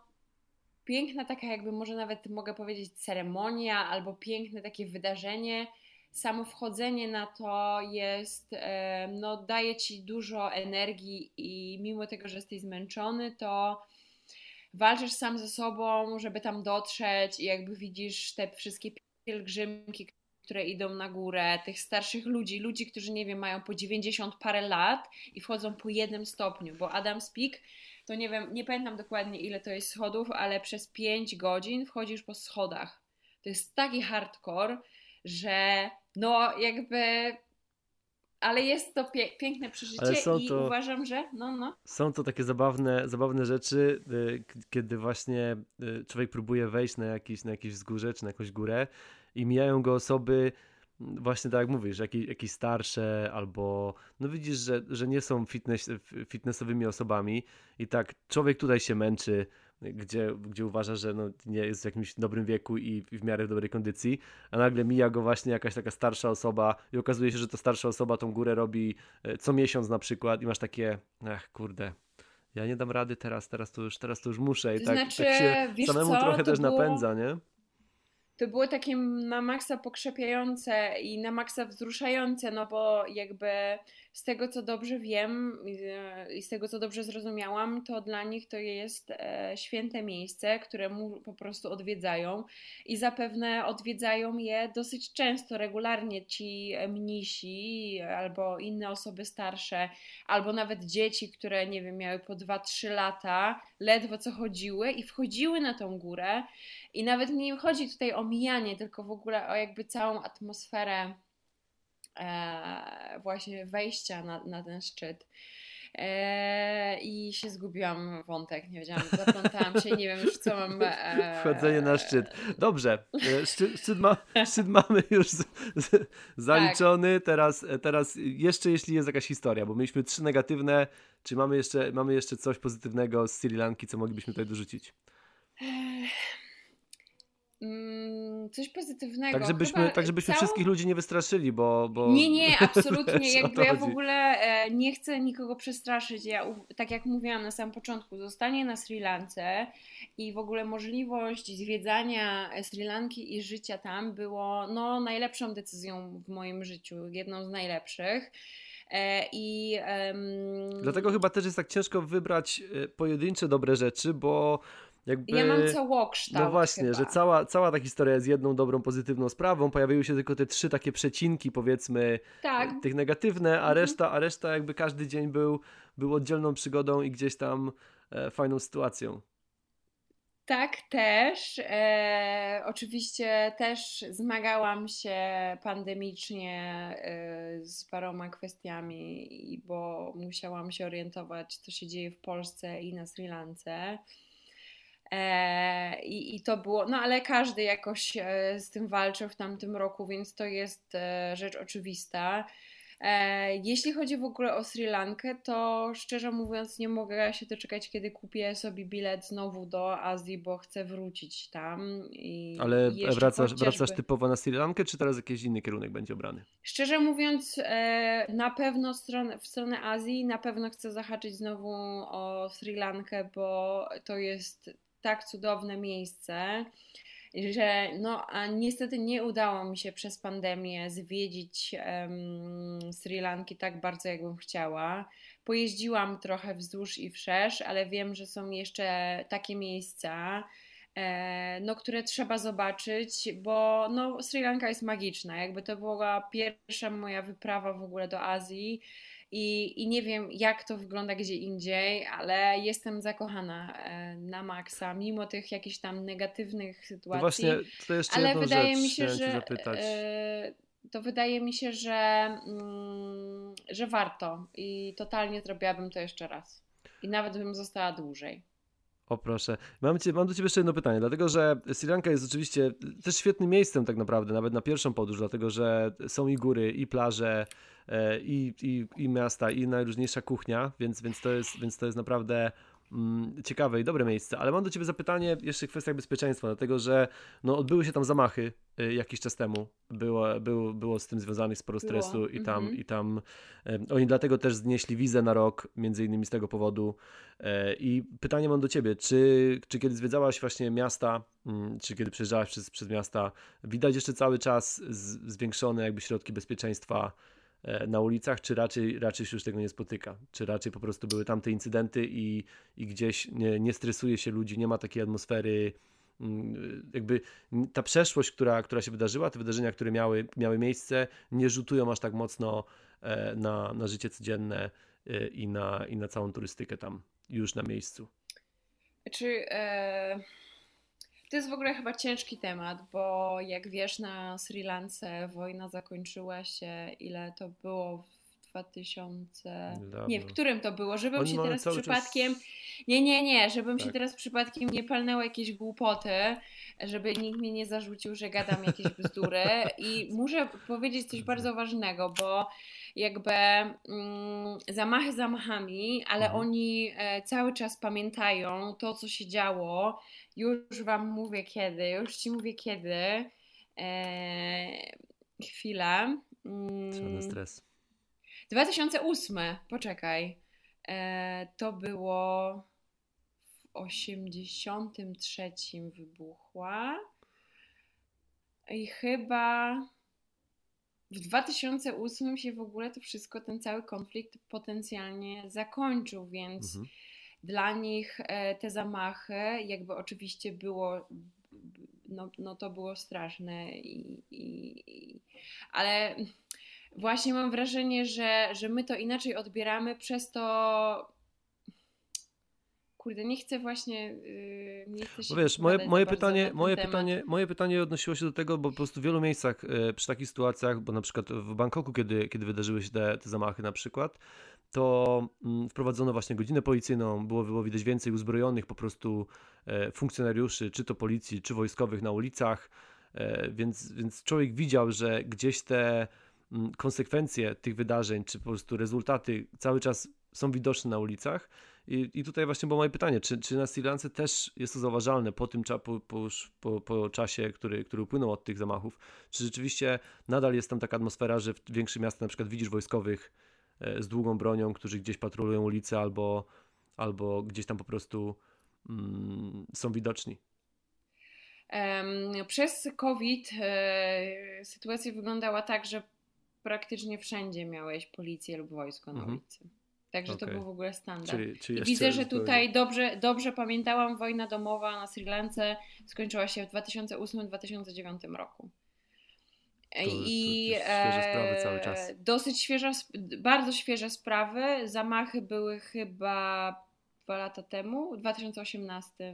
piękna taka jakby może nawet mogę powiedzieć ceremonia albo piękne takie wydarzenie. Samo wchodzenie na to jest, e, no daje Ci dużo energii i mimo tego, że jesteś zmęczony, to walczysz sam ze sobą, żeby tam dotrzeć i jakby widzisz te wszystkie pielgrzymki, które idą na górę, tych starszych ludzi, ludzi, którzy nie wiem, mają po 90 parę lat i wchodzą po jednym stopniu, bo Adam's Peak to nie wiem, nie pamiętam dokładnie ile to jest schodów, ale przez 5 godzin wchodzisz po schodach. To jest taki hardcore, że no jakby ale jest to pie piękne przeżycie i to, uważam, że no, no. Są to takie zabawne, zabawne rzeczy, y, kiedy właśnie y, człowiek próbuje wejść na jakiś, na jakieś wzgórze czy na jakąś górę i mijają go osoby, właśnie tak jak mówisz, jakieś, jakieś starsze albo no widzisz, że, że nie są fitness, fitnessowymi osobami i tak człowiek tutaj się męczy, gdzie, gdzie uważa, że no, nie jest w jakimś dobrym wieku i w miarę w dobrej kondycji, a nagle mija go właśnie jakaś taka starsza osoba i okazuje się, że ta starsza osoba tą górę robi e, co miesiąc na przykład i masz takie, ach kurde, ja nie dam rady teraz, teraz to już, teraz to już muszę i tak, znaczy, tak się samemu co? trochę to też było... napędza, nie? To było takie na maksa pokrzepiające i na maksa wzruszające, no bo jakby z tego co dobrze wiem i z tego co dobrze zrozumiałam, to dla nich to jest e, święte miejsce, które mu po prostu odwiedzają. I zapewne odwiedzają je dosyć często, regularnie ci mnisi albo inne osoby starsze, albo nawet dzieci, które nie wiem, miały po 2-3 lata, ledwo co chodziły i wchodziły na tą górę. I nawet nie chodzi tutaj o mijanie, tylko w ogóle o jakby całą atmosferę e, właśnie wejścia na, na ten szczyt. E, I się zgubiłam wątek, nie wiedziałam, zaplątałam się, nie wiem już co mam. E, Wchodzenie na szczyt. Dobrze, e, szczyt, szczyt, ma, szczyt mamy już z, z, zaliczony. Tak. Teraz, teraz jeszcze jeśli jest jakaś historia, bo mieliśmy trzy negatywne, czy mamy jeszcze, mamy jeszcze coś pozytywnego z Sri Lanki, co moglibyśmy tutaj dorzucić? Mm, coś pozytywnego. Tak, żebyśmy, tak, żebyśmy całą... wszystkich ludzi nie wystraszyli, bo. bo... Nie, nie, absolutnie. Jakby ja w ogóle e, nie chcę nikogo przestraszyć. Ja, tak jak mówiłam na samym początku, zostanie na Sri Lance i w ogóle możliwość zwiedzania Sri Lanki i życia tam było no, najlepszą decyzją w moim życiu, jedną z najlepszych. E, I, um... Dlatego chyba też jest tak ciężko wybrać e, pojedyncze dobre rzeczy, bo jakby, ja mam całokształt No właśnie, chyba. że cała, cała ta historia jest jedną dobrą, pozytywną sprawą. Pojawiły się tylko te trzy takie przecinki, powiedzmy, tak. tych negatywne, a, mhm. reszta, a reszta jakby każdy dzień był, był oddzielną przygodą i gdzieś tam e, fajną sytuacją. Tak, też. E, oczywiście też zmagałam się pandemicznie e, z paroma kwestiami, bo musiałam się orientować, co się dzieje w Polsce i na Sri Lance. E, i, I to było, no ale każdy jakoś e, z tym walczył w tamtym roku, więc to jest e, rzecz oczywista. Jeśli chodzi w ogóle o Sri Lankę, to szczerze mówiąc nie mogę się doczekać, kiedy kupię sobie bilet znowu do Azji, bo chcę wrócić tam. I Ale wracasz, chociażby... wracasz typowo na Sri Lankę, czy teraz jakiś inny kierunek będzie obrany? Szczerze mówiąc, na pewno w stronę Azji, na pewno chcę zahaczyć znowu o Sri Lankę, bo to jest tak cudowne miejsce że no, a niestety nie udało mi się przez pandemię zwiedzić um, Sri Lanki tak bardzo, jakbym chciała. Pojeździłam trochę wzdłuż i wszerz, ale wiem, że są jeszcze takie miejsca, e, no, które trzeba zobaczyć, bo no, Sri Lanka jest magiczna. Jakby to była pierwsza moja wyprawa w ogóle do Azji i, I nie wiem, jak to wygląda gdzie indziej, ale jestem zakochana e, na maksa, mimo tych jakichś tam negatywnych sytuacji. No właśnie, to jeszcze ale wydaje mi się, że zapytać. E, to wydaje mi się, że, mm, że warto i totalnie zrobiłabym to jeszcze raz. I nawet bym została dłużej. O proszę. Mam, cię, mam do Ciebie jeszcze jedno pytanie, dlatego że Sri Lanka jest oczywiście też świetnym miejscem tak naprawdę, nawet na pierwszą podróż, dlatego że są i góry, i plaże, e, i, i, i miasta, i najróżniejsza kuchnia, więc, więc, to, jest, więc to jest naprawdę ciekawe i dobre miejsce, ale mam do Ciebie zapytanie jeszcze w kwestiach bezpieczeństwa, dlatego że no, odbyły się tam zamachy y, jakiś czas temu, było, było, było z tym związanych sporo stresu było. i tam, mhm. i tam oni dlatego też znieśli wizę na rok, między innymi z tego powodu e, i pytanie mam do Ciebie, czy, czy kiedy zwiedzałaś właśnie miasta, mm, czy kiedy przejeżdżałaś przez, przez miasta, widać jeszcze cały czas zwiększone jakby środki bezpieczeństwa na ulicach, czy raczej, raczej się już tego nie spotyka? Czy raczej po prostu były tamte incydenty i, i gdzieś nie, nie stresuje się ludzi, nie ma takiej atmosfery, mm, jakby ta przeszłość, która, która się wydarzyła, te wydarzenia, które miały, miały miejsce, nie rzutują aż tak mocno e, na, na życie codzienne e, i na, i na całą turystykę tam już na miejscu. Czy e, to jest w ogóle chyba ciężki temat, bo jak wiesz, na Sri Lance wojna zakończyła się, ile to było w 2000. Dawno. Nie, w którym to było? Żebym Oni się teraz przypadkiem. Czas... Nie, nie, nie, żebym tak. się teraz przypadkiem nie palnęła jakieś głupoty, żeby nikt mi nie zarzucił, że gadam jakieś bzdury. I muszę powiedzieć coś bardzo ważnego, bo jakby mm, zamachy zamachami, ale mhm. oni e, cały czas pamiętają to, co się działo. Już Wam mówię kiedy, już Ci mówię kiedy. E, chwila. Mm, stres. 2008, poczekaj. E, to było w 83 wybuchła. I chyba w 2008 się w ogóle to wszystko, ten cały konflikt potencjalnie zakończył, więc mhm. Dla nich e, te zamachy, jakby oczywiście było, no, no to było straszne, i, i, ale właśnie mam wrażenie, że, że my to inaczej odbieramy, przez to Kurde, nie chcę właśnie. Yy, nie chcę się wiesz, moje, moje pytanie, moje pytanie, moje pytanie odnosiło się do tego, bo po prostu w wielu miejscach yy, przy takich sytuacjach, bo na przykład w Bangkoku, kiedy, kiedy wydarzyły się te, te zamachy na przykład, to mm, wprowadzono właśnie godzinę policyjną, było, było widać więcej uzbrojonych po prostu e, funkcjonariuszy, czy to policji, czy wojskowych na ulicach, e, więc, więc człowiek widział, że gdzieś te mm, konsekwencje tych wydarzeń, czy po prostu rezultaty cały czas są widoczne na ulicach i, I tutaj właśnie było moje pytanie, czy, czy na Sri Lance też jest to zauważalne po tym po, po, po, czasie, który, który upłynął od tych zamachów? Czy rzeczywiście nadal jest tam taka atmosfera, że w większych miastach na przykład widzisz wojskowych e, z długą bronią, którzy gdzieś patrolują ulice albo, albo gdzieś tam po prostu mm, są widoczni? Przez COVID e, sytuacja wyglądała tak, że praktycznie wszędzie miałeś policję lub wojsko na mhm. Także okay. to był w ogóle standard. Czyli, czyli widzę, że tutaj dobrze, dobrze pamiętałam, wojna domowa na Sri Lance skończyła się w 2008-2009 roku. To, I to świeże sprawy cały czas. Dosyć świeże, bardzo świeże sprawy. Zamachy były chyba dwa lata temu, w 2018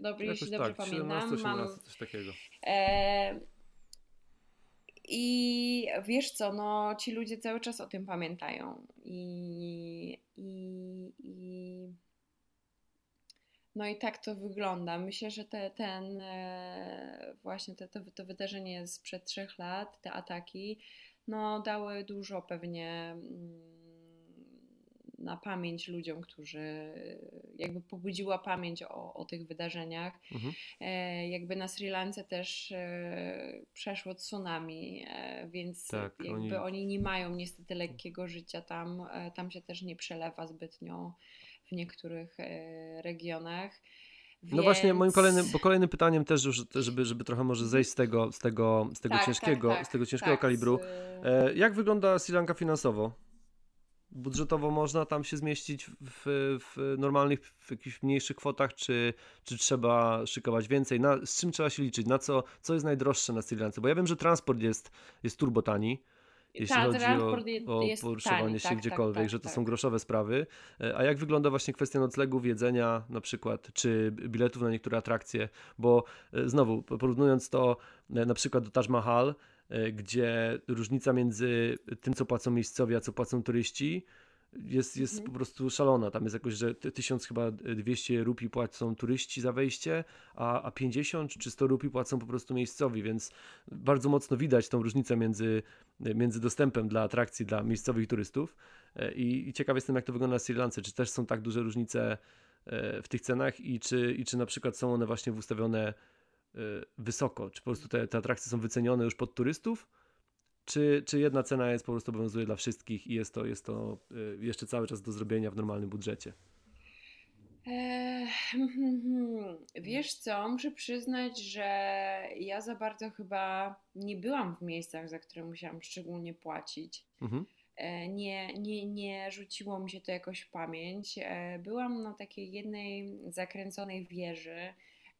dobrze, jeśli dobrze tak, pamiętam. 17, 18, mam, coś takiego. E, I wiesz co, no ci ludzie cały czas o tym pamiętają. I, i, i no i tak to wygląda. Myślę, że te, ten e, właśnie te, to, to wydarzenie sprzed trzech lat, te ataki, no dały dużo pewnie mm, na pamięć ludziom, którzy jakby pobudziła pamięć o, o tych wydarzeniach. Mhm. E, jakby na Sri Lance też e, przeszło tsunami, e, więc tak, jakby oni... oni... nie mają niestety lekkiego życia tam. E, tam się też nie przelewa zbytnio w niektórych e, regionach. Więc... No właśnie, moim kolejnym, bo kolejnym pytaniem też, żeby, żeby trochę może zejść z tego, z tego, z tego tak, ciężkiego, tak, tak, z tego ciężkiego tak, kalibru. Z... Jak wygląda Sri Lanka finansowo? Budżetowo można tam się zmieścić w, w normalnych, w jakichś mniejszych kwotach, czy, czy trzeba szykować więcej? Na, z czym trzeba się liczyć? Na co, co jest najdroższe na Sri Lance? Bo ja wiem, że transport jest, jest turbo tani, jeśli Ta, chodzi o, o poruszowanie się tak, gdziekolwiek, tak, tak, że to są tak. groszowe sprawy. E, a jak wygląda właśnie kwestia noclegów, jedzenia na przykład, czy biletów na niektóre atrakcje? Bo e, znowu, porównując to e, na przykład do Taj Mahal, gdzie różnica między tym, co płacą miejscowi, a co płacą turyści, jest, jest mhm. po prostu szalona. Tam jest jakoś, że 1000 chyba 200 rupii płacą turyści za wejście, a, a 50 czy 100 rupii płacą po prostu miejscowi, więc bardzo mocno widać tą różnicę między, między dostępem dla atrakcji dla miejscowych turystów. E, I, i ciekaw jestem, jak to wygląda na Sri Lance. Czy też są tak duże różnice e, w tych cenach i czy, i czy na przykład są one właśnie ustawione wysoko? Czy po prostu te, te atrakcje są wycenione już pod turystów? Czy, czy jedna cena jest po prostu obowiązuje dla wszystkich i jest to, jest to y, jeszcze cały czas do zrobienia w normalnym budżecie? Eee, wiesz co, muszę przyznać, że ja za bardzo chyba nie byłam w miejscach, za które musiałam szczególnie płacić. Mhm. E, nie, nie, nie rzuciło mi się to jakoś w pamięć. E, byłam na takiej jednej zakręconej wieży,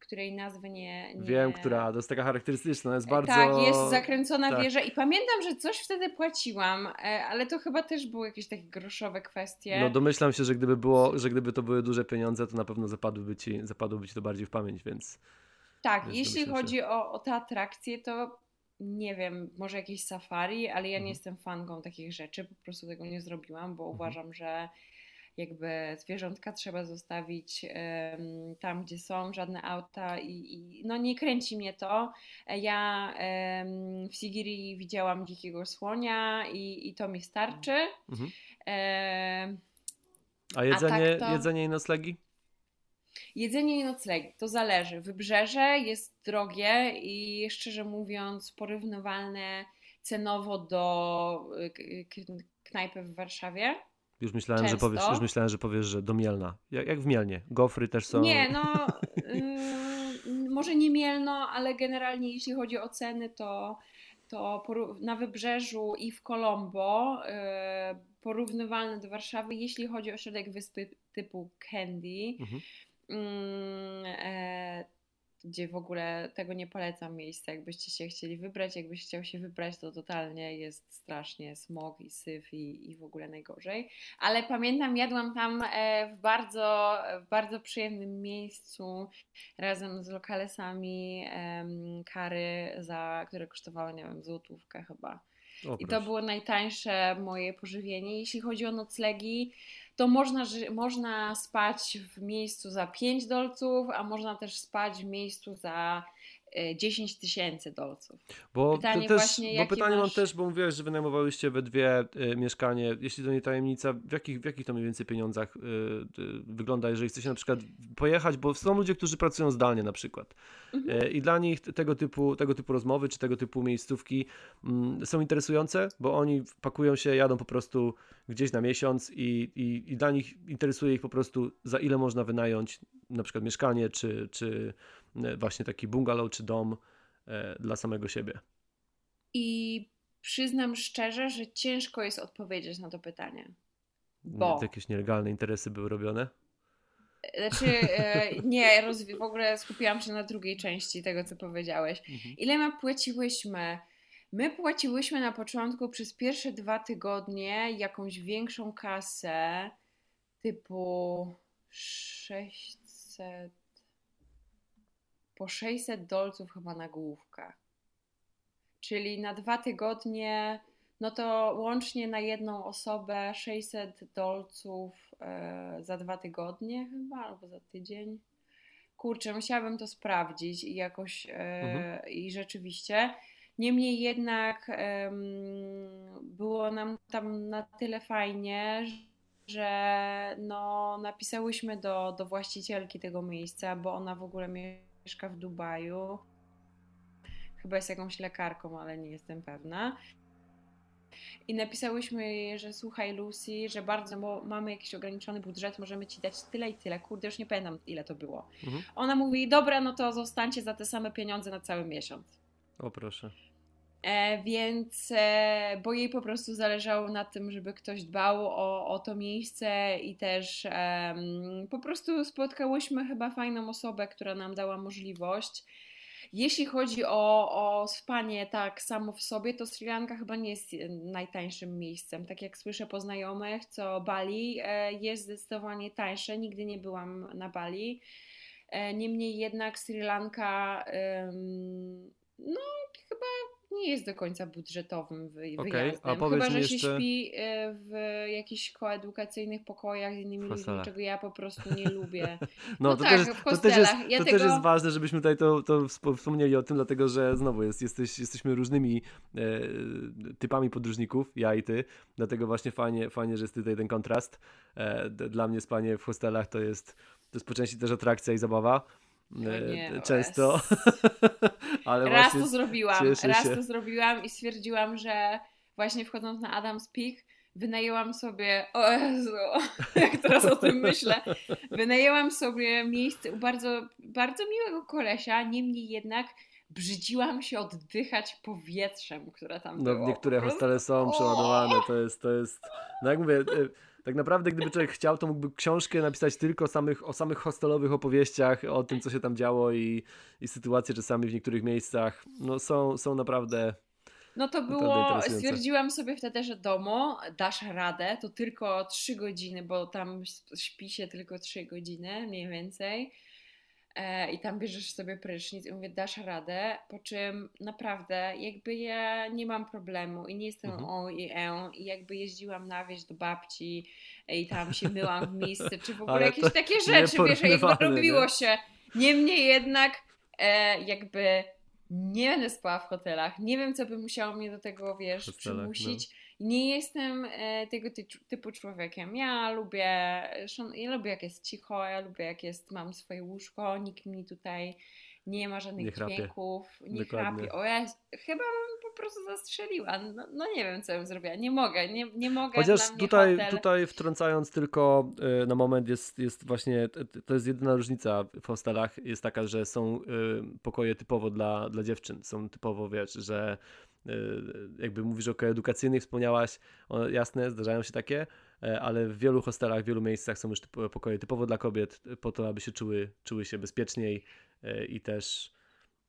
której nazwy nie, nie... Wiem, która, to jest taka charakterystyczna, jest bardzo... Tak, jest zakręcona tak. wieża i pamiętam, że coś wtedy płaciłam, e, ale to chyba też były jakieś takie groszowe kwestie. No domyślam się, że gdyby było, że gdyby to były duże pieniądze, to na pewno zapadłyby ci, zapadłoby ci to bardziej w pamięć, więc... Tak, więc jeśli chodzi się... o, o te atrakcje, to nie wiem, może jakieś safari, ale ja nie mhm. jestem fanką takich rzeczy, po prostu tego nie zrobiłam, bo mhm. uważam, że jakby zwierzątka trzeba zostawić tam, gdzie są, żadne auta i, i, no nie kręci mnie to. Ja w Sigiri widziałam dzikiego słonia i, i to mi starczy. Mhm. E, a jedzenie, a tak to... jedzenie i noclegi? Jedzenie i noclegi, to zależy. Wybrzeże jest drogie i szczerze mówiąc porównywalne cenowo do knajpy w Warszawie. Już myślałem, że powiesz, już myślałem, że powiesz, że do Mielna. Jak, jak w Mielnie. Gofry też są. Nie, no yy, może nie Mielno, ale generalnie jeśli chodzi o ceny, to, to na Wybrzeżu i w Colombo yy, porównywalne do Warszawy, jeśli chodzi o środek wyspy typu Candy. Mhm. Yy, gdzie w ogóle tego nie polecam miejsca, jakbyście się chcieli wybrać, jakbyś chciał się wybrać, to totalnie jest strasznie smog i syf i, i w ogóle najgorzej. Ale pamiętam, jadłam tam e, w bardzo, w bardzo przyjemnym miejscu razem z lokalesami kary, za, które kosztowały, nie wiem, złotówkę chyba. O, I to było najtańsze moje pożywienie. Jeśli chodzi o noclegi, to można, można spać w miejscu za 5 dolców, a można też spać w miejscu za 10 e, tysięcy dolców. Bo pytanie też, właśnie, bo pytanie masz... mam też, bo mówiłeś, że wynajmowałyście we dwie y, mieszkanie. Jeśli to nie tajemnica, w jakich, w jakich to mniej więcej pieniądzach y, y, wygląda, jeżeli chcecie na przykład pojechać, bo są ludzie, którzy pracują zdalnie na przykład. Mhm. I dla nich tego typu, tego typu rozmowy, czy tego typu miejscówki mm, są interesujące, bo oni pakują się, jadą po prostu gdzieś na miesiąc i, i, i dla nich interesuje ich po prostu za ile można wynająć na przykład mieszkanie, czy, czy właśnie taki bungalow czy dom e, dla samego siebie? I przyznam szczerze, że ciężko jest odpowiedzieć na to pytanie. Bo... Jakieś nielegalne interesy były robione? Znaczy, e, nie, w ogóle skupiłam się na drugiej części tego, co powiedziałeś. Mhm. Ile my płaciłyśmy? My płaciłyśmy na początku przez pierwsze dwa tygodnie jakąś większą kasę typu 600 po 600 dolców chyba na główkę. Czyli na dwa tygodnie, no to łącznie na jedną osobę 600 dolców e, za dwa tygodnie chyba, albo za tydzień. Kurczę, musiałabym to sprawdzić i jakoś, e, mhm. i rzeczywiście. Niemniej jednak było nam tam na tyle fajnie, że no, napisałyśmy do, do właścicielki tego miejsca, bo ona w ogóle mieszka w Dubaju. Chyba jest jakąś lekarką, ale nie jestem pewna. I napisałyśmy jej, że słuchaj Lucy, że bardzo bo mamy jakiś ograniczony budżet, możemy ci dać tyle i tyle. Kurde, już nie pamiętam ile to było. Mhm. Ona mówi, dobra, no to zostańcie za te same pieniądze na cały miesiąc. O proszę. E, więc, e, bo jej po prostu zależało na tym, żeby ktoś dbał o, o to miejsce i też e, po prostu spotkałyśmy chyba fajną osobę, która nam dała możliwość. Jeśli chodzi o, o spanie tak samo w sobie, to Sri Lanka chyba nie jest najtańszym miejscem. Tak jak słyszę po znajomych, co Bali e, jest zdecydowanie tańsze. Nigdy nie byłam na Bali. Niemniej jednak Sri Lanka, no nie jest do końca budżetowym wy, okay, wyjazdem. Chyba, że jeszcze... się śpi e, w jakichś koedukacyjnych pokojach z innymi ludźmi, czego ja po prostu nie lubię. No, no to, tak, też, to, też, jest, ja to tego... też jest ważne, żebyśmy tutaj to, to wspomnieli o tym, dlatego że znowu jest, jesteś, jesteśmy różnymi e, typami podróżników, ja i ty, dlatego właśnie fajnie, fajnie że jest tutaj ten kontrast. E, dla mnie spanie w hostelach to jest, to jest po części też atrakcja i zabawa. Nie, często. Ale raz to zrobiłam, raz się. to zrobiłam i stwierdziłam, że właśnie wchodząc na Adam's Peak wynajęłam sobie, o Jezu, jak teraz o tym myślę, wynajęłam sobie miejsce u bardzo, bardzo miłego kolesia, niemniej jednak brzydziłam się oddychać powietrzem, które tam no, było. Niektóre hostele są przeładowane, to jest, to jest, no jak mówię, y, tak naprawdę, gdyby człowiek chciał, to mógłby książkę napisać tylko samych, o samych hostelowych opowieściach, o tym, co się tam działo i, i sytuacje czasami w niektórych miejscach. No są, są naprawdę. No to było, stwierdziłam sobie wtedy, że domo, dasz radę, to tylko 3 godziny, bo tam śpi się tylko 3 godziny mniej więcej i tam bierzesz sobie prysznic i mówię, dasz radę, po czym naprawdę jakby ja nie mam problemu i nie jestem mhm. o i e i jakby jeździłam na wieś do babci i tam się myłam w miejsce, czy w ogóle jakieś takie rzeczy, wiesz, jakby robiło nie? się. Niemniej jednak e, jakby nie będę spała w hotelach, nie wiem co by musiało mnie do tego, wiesz, Hotelach, przymusić. No nie jestem e, tego typu człowiekiem. Ja lubię, ja lubię jak jest cicho, ja lubię jak jest, mam swoje łóżko, nikt mi tutaj nie ma żadnych nie dźwięków, nie chrapie. O ja chyba bym po prostu zastrzeliła. No, no, nie wiem, co bym zrobiła. Nie mogę, nie, nie mogę. Chociaż tutaj, tutaj wtrącając tylko y, na moment jest, jest właśnie, to jest jedyna różnica w hostelach, jest taka, że są y, pokoje typowo dla, dla dziewczyn. Są typowo, wiesz, że jakby mówisz o edukacyjnych, wspomniałaś, o, jasne, zdarzają się takie, ale w wielu hostelach, w wielu miejscach są już pokoje typowo dla kobiet, po to, aby się czuły, czuły się bezpieczniej, E, i też,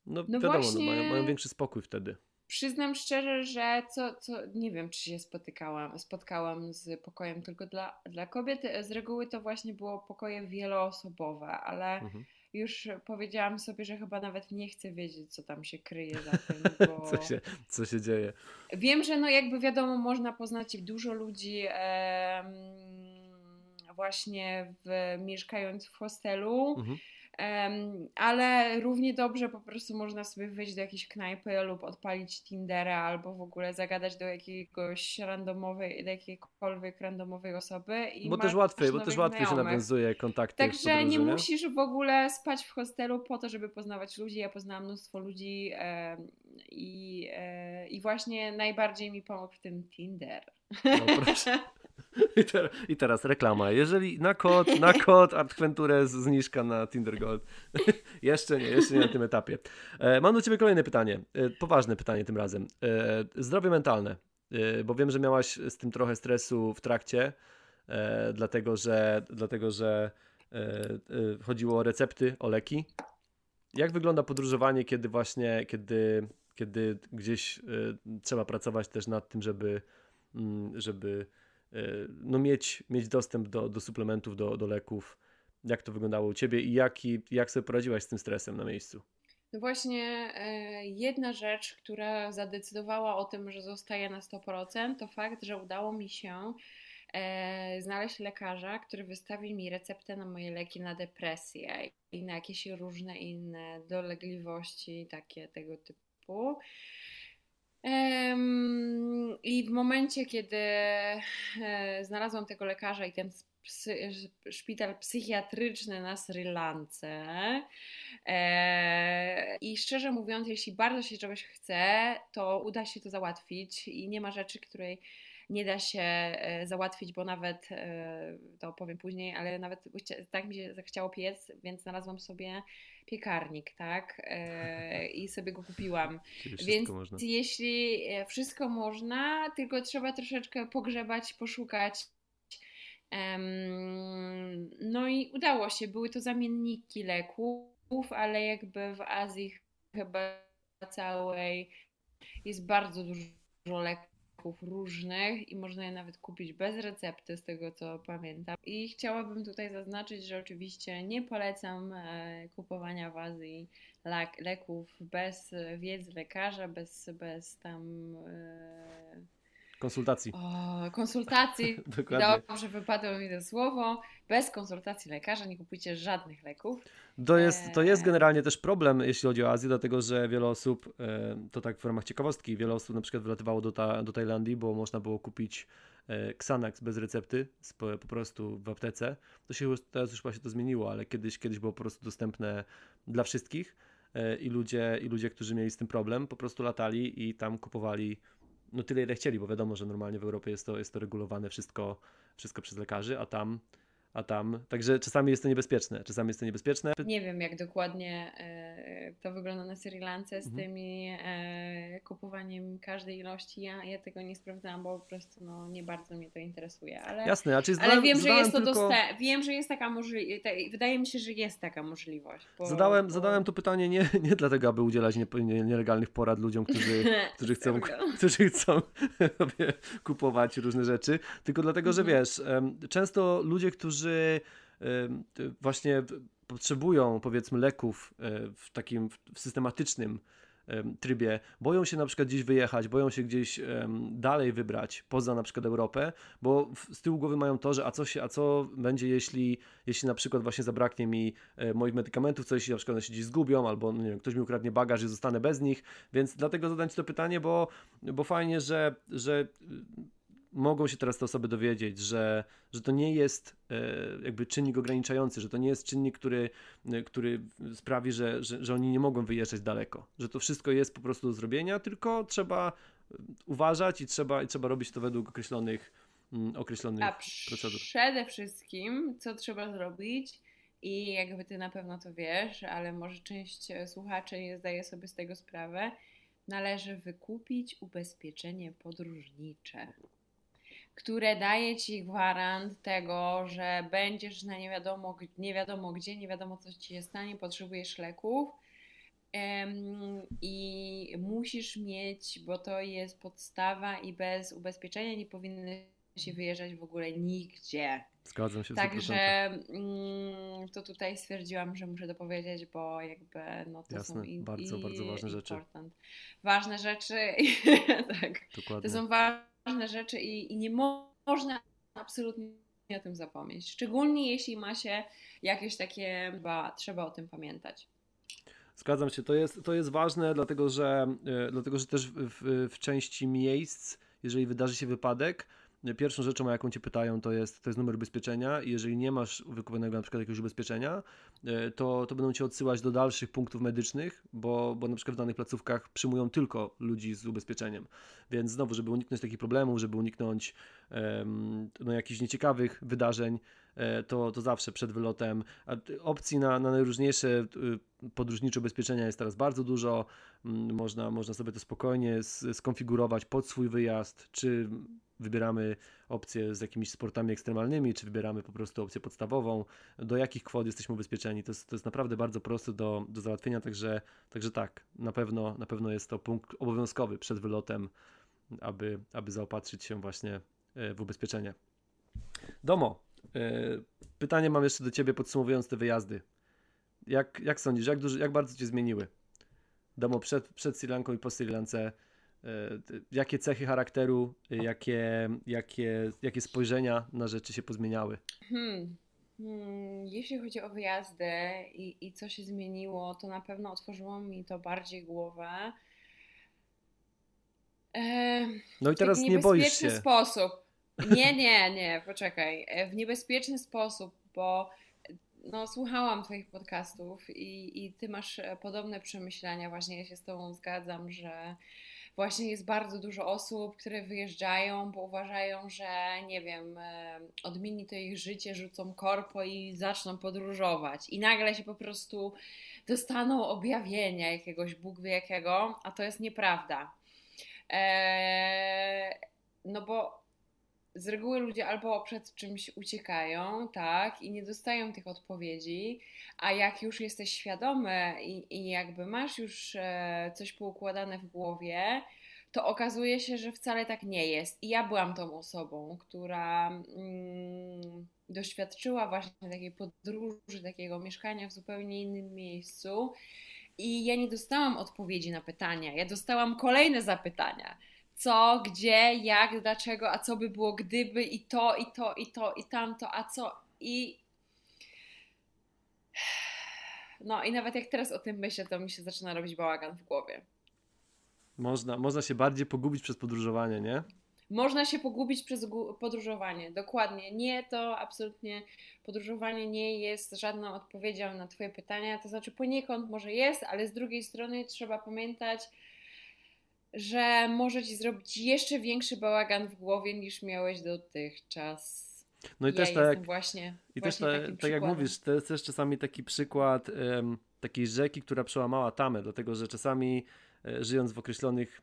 no, no wiadomo, no, mają, mają większy spokój wtedy. Przyznam szczerze, że co, co nie wiem, czy się spotykałam, spotkałam z pokojem tylko dla, dla kobiet. Z reguły to właśnie było pokoje wieloosobowe, ale mhm. Już powiedziałam sobie, że chyba nawet nie chcę wiedzieć, co tam się kryje za tym. Bo... co, się, co się dzieje? Wiem, że no jakby wiadomo, można poznać dużo ludzi e, właśnie w, mieszkając w hostelu. Mhm ale równie dobrze po prostu można sobie wyjść do jakiejś knajpy lub odpalić Tindera albo w ogóle zagadać do jakiegoś randomowej, do jakiejkolwiek randomowej osoby. I bo też łatwiej, bo też łatwiej się nawiązuje kontakty. Także nie musisz w ogóle spać w hostelu po to, żeby poznawać ludzi. Ja poznałam mnóstwo ludzi i, e, i właśnie najbardziej mi pomógł w tym Tinder. No proszę. I, ter I, teraz reklama. Jeżeli na kod, na kod Artventure zniżka na Tinder Gold. jeszcze nie, jeszcze nie na tym etapie. E, mam do Ciebie kolejne pytanie. E, poważne pytanie tym razem. E, zdrowie mentalne. E, bo wiem, że miałaś z tym trochę stresu w trakcie, e, dlatego że, dlatego, że e, chodziło o recepty, o leki. Jak wygląda podróżowanie, kiedy właśnie, kiedy, kiedy gdzieś trzeba pracować też nad tym, żeby, mm, żeby no mieć, mieć dostęp do, do suplementów, do, do leków. Jak to wyglądało u Ciebie i jak, jak sobie poradziłaś z tym stresem na miejscu? No właśnie, e, jedna rzecz, która zadecydowała o tym, że zostaję na 100%, to fakt, że udało mi się e, znaleźć lekarza, który wystawi mi receptę na moje leki na depresję i na jakieś różne inne dolegliwości, takie tego typu. I w momencie, kiedy e, znalazłam tego lekarza i ten psy, szpital psychiatryczny na Sri Lance. E, I szczerze mówiąc, jeśli bardzo się czegoś chce, to uda się to załatwić i nie ma rzeczy, której nie da się e, załatwić, bo nawet, to powiem później, ale nawet tak mi się zachciało piec, więc znalazłam sobie piekarnik, tak? I sobie go kupiłam. Więc można. jeśli wszystko można, tylko trzeba troszeczkę pogrzebać, poszukać no i udało się, były to zamienniki leków, ale jakby w Azji chyba całej jest bardzo dużo leków różnych i można je nawet kupić bez recepty, z tego co pamiętam. I chciałabym tutaj zaznaczyć, że oczywiście nie polecam e, kupowania w Azji leków bez wiedzy lekarza, bez, bez tam e, Konsultacji. O, konsultacji. Dokładnie. Dobrze wypadło mi to słowo. Bez konsultacji lekarza nie kupujcie żadnych leków. To jest, to jest e, generalnie też problem, jeśli chodzi o Azję, dlatego że wiele osób, e, to tak w ramach ciekawostki, wiele osób na przykład wylatywało do, ta, do Tajlandii, bo można było kupić e, Xanax bez recepty, po, prostu w aptece. To się teraz już właśnie to zmieniło, ale kiedyś, kiedyś było po prostu dostępne dla wszystkich i ludzie, i ludzie, którzy mieli z tym problem, po prostu latali i tam kupowali no tyle, ile chcieli, bo wiadomo, że normalnie w Europie jest to, jest to regulowane wszystko, wszystko przez lekarzy, a tam a tam. Także czasami jest to niebezpieczne. Czasami jest to niebezpieczne. Nie wiem, jak dokładnie e, to wygląda na Sri Lance z mhm. tymi e, kupowaniem każdej ilości. Ja, ja tego nie sprawdzałam, bo po prostu no, nie bardzo mnie to interesuje. Ale, Jasne, a czy ale wiem, że jest to tylko... dostępne. Wiem, że jest taka możliwość. Wydaje mi się, że jest taka możliwość. Bo, zadałem, bo... zadałem to pytanie nie, nie dlatego, aby udzielać nie, nie, nielegalnych porad ludziom, którzy, którzy chcą, którzy chcą kupować różne rzeczy, tylko dlatego, że mhm. wiesz, często ludzie, którzy którzy właśnie potrzebują powiedzmy leków e, w takim w systematycznym trybie, boją się na przykład gdzieś wyjechać, boją się gdzieś dalej wybrać poza na przykład Europę, bo z tyłu głowy mają to, że a co, się, a co będzie, jeśli, jeśli na przykład właśnie zabraknie mi e, moich medykamentów, co jeśli na przykład one się gdzieś zgubią, albo nie wiem, ktoś mi ukradnie bagaż i zostanę bez nich, więc dlatego zadać to pytanie, bo, bo fajnie, że, że mogą się teraz te osoby dowiedzieć, że, że to nie jest e, jakby czynnik ograniczający, że to nie jest czynnik, który, e, który sprawi, że, że, że oni nie mogą wyjeżdżać daleko, że to wszystko jest po prostu do zrobienia, tylko trzeba e, uważać i trzeba, i trzeba robić to według określonych, mm, określonych A procedur. Przede wszystkim, co trzeba zrobić, i jakby ty na pewno to wiesz, ale może część słuchaczy nie zdaje sobie z tego sprawę, należy wykupić ubezpieczenie podróżnicze które daje ci gwarant tego, że będziesz na nie wiadomo, nie wiadomo gdzie, nie wiadomo co ci się stanie, potrzebujesz leków i musisz mieć, bo to jest podstawa i bez ubezpieczenia nie powinny się wyjeżdżać w ogóle nigdzie. Zgadzam się. Także mm, to tutaj stwierdziłam, że muszę to powiedzieć, bo jakby no to Jasne, są i, bardzo, i, bardzo ważne rzeczy. Ważne rzeczy, tak. Dokładnie. To są ważne ważne rzeczy i, i nie mo można absolutnie o tym zapomnieć. Szczególnie jeśli ma się jakieś takie, chyba trzeba o tym pamiętać. Zgadzam się, to jest, to jest ważne, dlatego że, yy, dlatego, że też w, w, w części miejsc, jeżeli wydarzy się wypadek, Pierwszą rzeczą, o jaką cię pytają, to jest, to jest numer ubezpieczenia i jeżeli nie masz wykupionego na przykład jakiegoś ubezpieczenia, e, to, to będą cię odsyłać do dalszych punktów medycznych, bo, bo na przykład w danych placówkach przyjmują tylko ludzi z ubezpieczeniem. Więc znowu, żeby uniknąć takich problemów, żeby uniknąć um, no, jakichś nieciekawych wydarzeń, e, to, to zawsze przed wylotem. Opcji na, na najróżniejsze y, podróżnicze ubezpieczenia jest teraz bardzo dużo. Mm, można, można sobie to spokojnie skonfigurować pod swój wyjazd, czy wybieramy opcję z jakimiś sportami ekstremalnymi, czy wybieramy po prostu opcję podstawową, do jakich kwot jesteśmy ubezpieczeni. To jest, to jest naprawdę bardzo proste do, do załatwienia, także, także tak, na pewno, na pewno jest to punkt obowiązkowy przed wylotem, aby, aby zaopatrzyć się właśnie e, w ubezpieczenie. Domo, e, pytanie mam jeszcze do Ciebie podsumowując te wyjazdy. Jak, jak sądzisz, jak, duży, jak bardzo Cię zmieniły? domu przed, przed Sri Lanką i po Sri Lance, jakie cechy charakteru, jakie, jakie, jakie spojrzenia na rzeczy się pozmieniały? Hmm. Hmm, jeśli chodzi o wyjazdy i, i co się zmieniło, to na pewno otworzyło mi to bardziej głowę. no i teraz nie boisz się. sposób. Nie, nie, nie, poczekaj. E, w niebezpieczny sposób, bo no, słuchałam Twoich podcastów i, i Ty masz e, podobne przemyślenia. Właśnie ja się z Tobą zgadzam, że właśnie jest bardzo dużo osób, które wyjeżdżają, bo uważają, że nie wiem, e, odmieni to ich życie, rzucą korpo i zaczną podróżować. I nagle się po prostu dostaną objawienia jakiegoś Bóg wie jakiego, a to jest nieprawda. Eee, no bo z reguły ludzie albo przed czymś uciekają, tak, i nie dostają tych odpowiedzi, a jak już jesteś świadomy i, i jakby masz już e, coś poukładane w głowie, to okazuje się, że wcale tak nie jest. I ja byłam tą osobą, która mm, doświadczyła właśnie takiej podróży, takiego mieszkania w zupełnie innym miejscu. I ja nie dostałam odpowiedzi na pytania, ja dostałam kolejne zapytania co, gdzie, jak, dlaczego, a co by było gdyby i to, i to, i to, i tamto, a co i. No i nawet jak teraz o tym myślę, to mi się zaczyna robić bałagan w głowie. Można, można się bardziej pogubić przez podróżowanie, nie? Można się pogubić przez podróżowanie, dokładnie. Nie, to absolutnie podróżowanie nie jest żadną odpowiedzią na Twoje pytania. To znaczy, poniekąd może jest, ale z drugiej strony trzeba pamiętać, że może ci zrobić jeszcze większy bałagan w głowie niż miałeś dotychczas. No i ja też tak. Właśnie, I właśnie też ta, tak jak mówisz, to jest też czasami taki przykład um, takiej rzeki, która przełamała tamę, dlatego że czasami e, żyjąc w określonych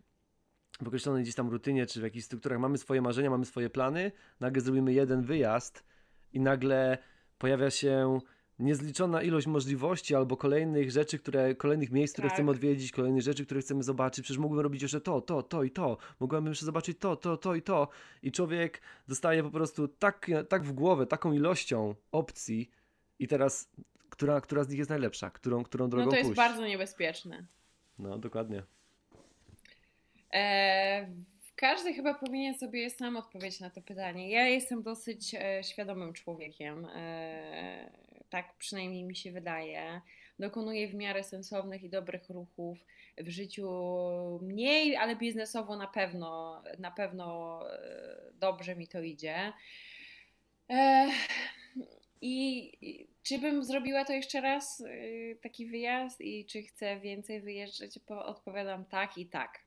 w określonej gdzieś tam rutynie, czy w jakichś strukturach mamy swoje marzenia, mamy swoje plany, nagle zrobimy jeden wyjazd i nagle pojawia się niezliczona ilość możliwości albo kolejnych rzeczy, które, kolejnych miejsc, które tak. chcemy odwiedzić, kolejnych rzeczy, które chcemy zobaczyć. Przecież mógłbym robić jeszcze to, to, to i to. Mogłem jeszcze zobaczyć to, to, to i to. I człowiek dostaje po prostu tak, tak w głowę, taką ilością opcji i teraz, która, która z nich jest najlepsza, którą, którą drogą pójść. No to jest bardzo niebezpieczne. No, dokładnie. E, każdy chyba powinien sobie sam odpowiedzieć na to pytanie. Ja jestem dosyć e, świadomym człowiekiem. E, tak przynajmniej mi się wydaje. Dokonuję w miarę sensownych i dobrych ruchów w życiu mniej, ale biznesowo na pewno, na pewno e, dobrze mi to idzie. I czy bym zrobiła to jeszcze raz, e, taki wyjazd, i czy chcę więcej wyjeżdżać? Odpowiadam tak i tak.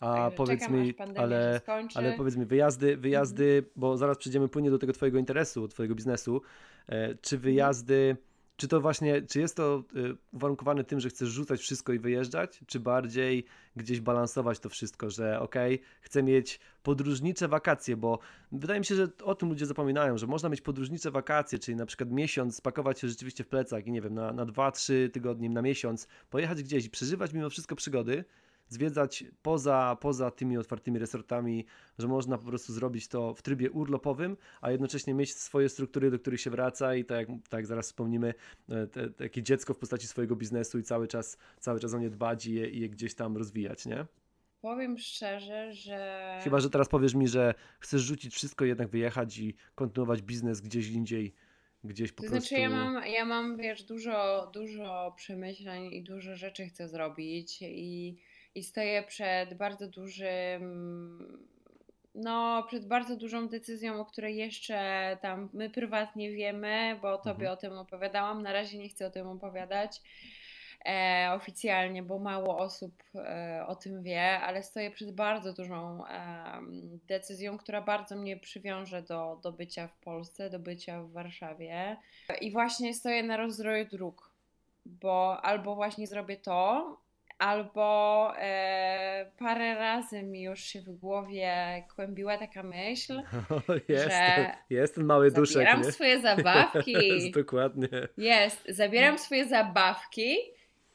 A powiedz mi, ale, ale powiedz mi, wyjazdy, wyjazdy, -hmm. bo zaraz przejdziemy płynnie do tego Twojego interesu, Twojego biznesu. E, czy mhm. wyjazdy, czy to właśnie, czy jest to uwarunkowane tym, że chcesz rzucać wszystko i wyjeżdżać, czy bardziej gdzieś balansować to wszystko, że okej, okay, chcę mieć podróżnicze wakacje, bo wydaje mi się, że o tym ludzie zapominają, że można mieć podróżnicze wakacje, czyli na przykład miesiąc, spakować się rzeczywiście w plecach i nie wiem, na, na dwa, trzy tygodnie, na miesiąc, pojechać gdzieś i przeżywać mimo wszystko przygody, zwiedzać poza, poza tymi otwartymi resortami, że można po prostu zrobić to w trybie urlopowym, a jednocześnie mieć swoje struktury, do których się wraca i tak jak, tak zaraz wspomnimy, e, te, takie dziecko w postaci swojego biznesu i cały czas, cały czas o nie dbać i je, i je gdzieś tam rozwijać, nie? Powiem szczerze, że. Chyba, że teraz powiesz mi, że chcesz rzucić wszystko, jednak wyjechać i kontynuować biznes gdzieś indziej, gdzieś po to prostu. Znaczy, ja mam, ja mam, wiesz, dużo, dużo przemyśleń i dużo rzeczy chcę zrobić i i stoję przed bardzo dużym, no, przed bardzo dużą decyzją, o której jeszcze tam my prywatnie wiemy, bo tobie mhm. o tym opowiadałam. Na razie nie chcę o tym opowiadać. E, oficjalnie, bo mało osób e, o tym wie, ale stoję przed bardzo dużą e, decyzją, która bardzo mnie przywiąże do, do bycia w Polsce, do bycia w Warszawie. I właśnie stoję na rozroju dróg, bo albo właśnie zrobię to, albo e, parę razy mi już się w głowie kłębiła taka myśl, jest, że jest ten mały duszek. Zabieram swoje zabawki. Jest, dokładnie. Jest, zabieram swoje zabawki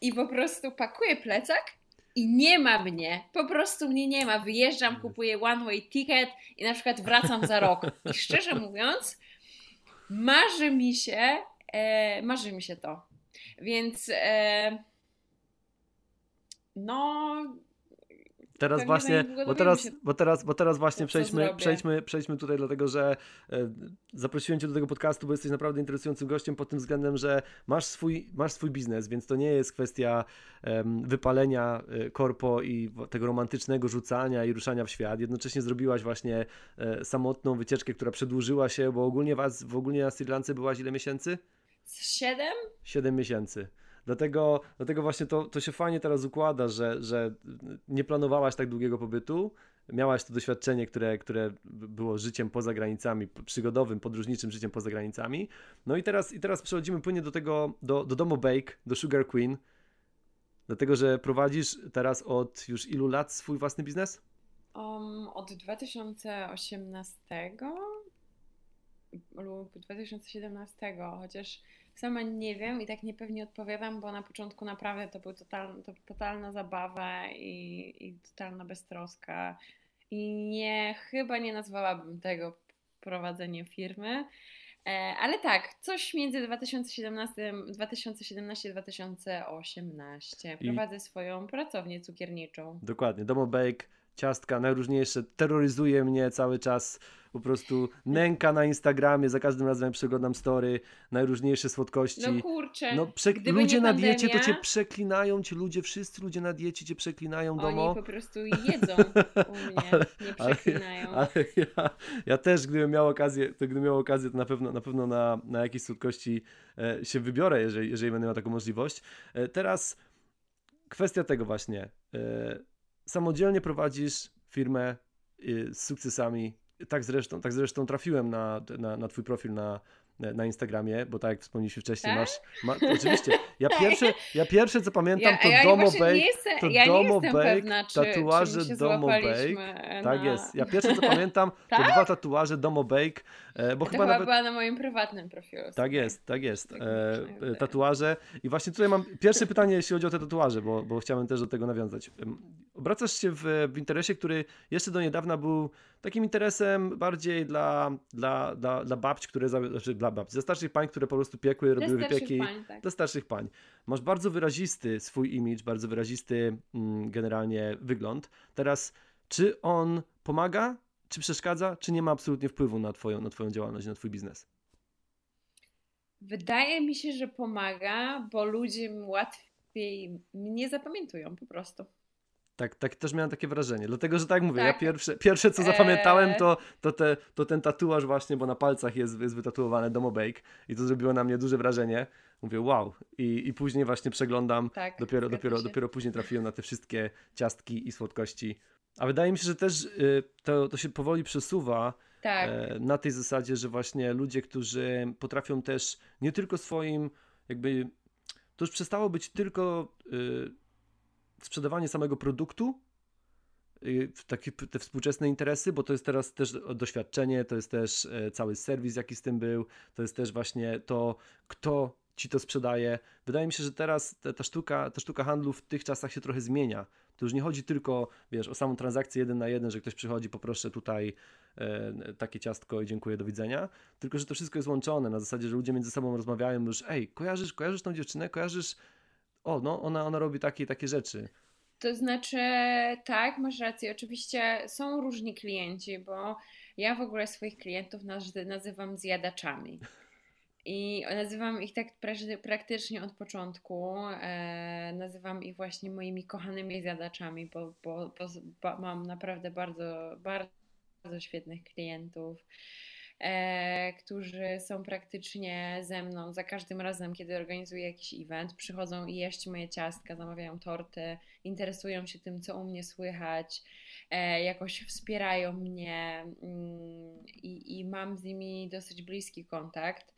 i po prostu pakuję plecak i nie ma mnie, po prostu mnie nie ma. Wyjeżdżam, kupuję one way ticket i na przykład wracam za rok. I szczerze mówiąc, marzy mi się, e, marzy mi się to. Więc e, no, Teraz właśnie, bo teraz, się, bo teraz, bo teraz właśnie przejdźmy, przejdźmy, przejdźmy tutaj, dlatego że e, zaprosiłem Cię do tego podcastu, bo jesteś naprawdę interesującym gościem pod tym względem, że masz swój, masz swój biznes, więc to nie jest kwestia wypalenia e, korpo i tego romantycznego rzucania i ruszania w świat. Jednocześnie zrobiłaś właśnie e, samotną wycieczkę, która przedłużyła się, bo ogólnie was, w ogólnie na Sri Lance byłaś ile miesięcy? siedem? 7 miesięcy. Dlatego, dlatego właśnie to, to się fajnie teraz układa, że, że nie planowałaś tak długiego pobytu, miałaś to doświadczenie, które, które było życiem poza granicami, przygodowym, podróżniczym życiem poza granicami. No i teraz, i teraz przechodzimy płynnie do tego, do, do domu Bake, do Sugar Queen, dlatego że prowadzisz teraz od już ilu lat swój własny biznes? Um, od 2018 lub 2017, chociaż sama nie wiem i tak niepewnie odpowiadam, bo na początku naprawdę to była total, to, totalna zabawa i, i totalna beztroska i nie, chyba nie nazwałabym tego prowadzenie firmy. E, Ale tak, coś między 2017 2017-2018. I- Prowadzę swoją pracownię cukierniczą. Dokładnie, Domo Bake, ciastka najróżniejsze, terroryzuje mnie cały czas, po prostu nęka na Instagramie, za każdym razem przeglądam story, najróżniejsze słodkości. No kurczę, No, ludzie na diecie to pandemia, cię przeklinają, ci ludzie, wszyscy ludzie na diecie cię przeklinają, Oni domo. po prostu jedzą u mnie, Ale- nie ale- przeklinają. Ale ja, ja też, gdybym miał okazję, to gdybym miał okazję, to na pewno na, pewno na, na jakieś słodkości e, się wybiorę, jeżeli, jeżeli będę miał taką możliwość. E, teraz kwestia tego właśnie. E, samodzielnie prowadzisz firmę e, z sukcesami. Tak zresztą, tak zresztą trafiłem na, na, na twój profil na, na Instagramie, bo tak jak wspomnieliśmy wcześniej, Tak? masz, ma, oczywiście, ja pierwsze, ja pierwsze co pamiętam to ja Domo Bake, jestem, to ja Domo Bake, pewna, czy, tatuaże czy Domo złapaliśmy tak na... jest. Ja pierwsze co pamiętam to Tak? dwa tatuaże Domo Bake, e, bo To chyba nawet... była na moim prywatnym profilu. Tak jest, tak jest. Tak E, e, tatuaże. I właśnie tutaj mam pierwsze pytanie, jeśli chodzi o te tatuaże, bo, bo chciałem też do tego nawiązać. Obracasz się w, w interesie, który jeszcze do niedawna był takim interesem bardziej dla, dla, dla, dla babci, które, znaczy dla babci, starszych pań, które po prostu piekły, robiły wypieki. pań, tak. Dla starszych pań. Masz bardzo wyrazisty swój imidż, bardzo wyrazisty mm, generalnie wygląd. Teraz, czy on pomaga, czy przeszkadza, czy nie ma absolutnie wpływu na twoją, na twoją działalność, na twój biznes? Wydaje mi się, że pomaga, bo ludzie łatwiej mnie zapamiętują po prostu. Tak, tak też miałem takie wrażenie. Dlatego, że tak mówię, ja Tak. pierwsze, pierwsze co zapamiętałem, Eee. to, to, te, to ten tatuaż właśnie, bo na palcach jest, jest wytatuowany Domo Bake i to zrobiło na mnie duże wrażenie. Mówię, wow. I, i później właśnie przeglądam, Tak, dopiero, dopiero, się. dopiero później trafiłem na te wszystkie ciastki i słodkości. A wydaje mi się, że też y, to, to się powoli przesuwa Tak, e, na tej zasadzie, że właśnie ludzie, którzy potrafią też nie tylko swoim, jakby to już przestało być tylko y, sprzedawanie samego produktu, y, takie te współczesne interesy, bo to jest teraz też doświadczenie, to jest też e, cały serwis, jaki z tym był, to jest też właśnie to, kto ci to sprzedaje. Wydaje mi się, że teraz ta, ta, sztuka, ta sztuka handlu w tych czasach się trochę zmienia. To już nie chodzi tylko, wiesz, o samą transakcję jeden na jeden, że ktoś przychodzi, poproszę tutaj e, takie ciastko i dziękuję, do widzenia, tylko że to wszystko jest łączone na zasadzie, że ludzie między sobą rozmawiają już, ej, kojarzysz, kojarzysz tą dziewczynę, kojarzysz, o, no, ona, ona robi takie takie rzeczy. To znaczy, tak, masz rację. Oczywiście są różni klienci, bo ja w ogóle swoich klientów naz- nazywam zjadaczami. I nazywam ich tak pra- praktycznie od początku. E, nazywam ich właśnie moimi kochanymi zjadaczami, bo, bo, bo, mam naprawdę bardzo, bardzo świetnych klientów, którzy są praktycznie ze mną za każdym razem, kiedy organizuję jakiś event. Przychodzą i jeść moje ciastka, zamawiają torty, interesują się tym, co u mnie słychać, e, jakoś wspierają mnie mm, i, i mam z nimi dosyć bliski kontakt.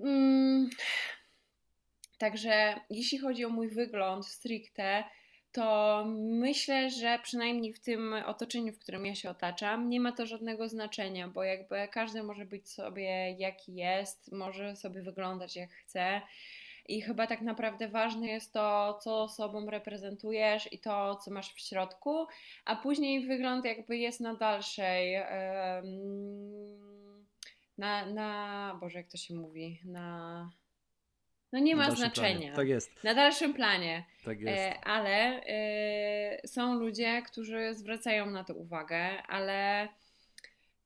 Mm, Także jeśli chodzi o mój wygląd stricte, to myślę, że przynajmniej w tym otoczeniu, w którym ja się otaczam, nie ma to żadnego znaczenia, bo jakby każdy może być sobie jaki jest, może sobie wyglądać jak chce. I chyba tak naprawdę ważne jest to, co sobą reprezentujesz i to, co masz w środku, a później wygląd jakby jest na dalszej. na, na. Boże, jak to się mówi? Na. No nie ma dalszym planie. znaczenia. Tak jest. Na dalszym planie. Tak jest. Ale są ludzie, którzy zwracają na to uwagę, ale.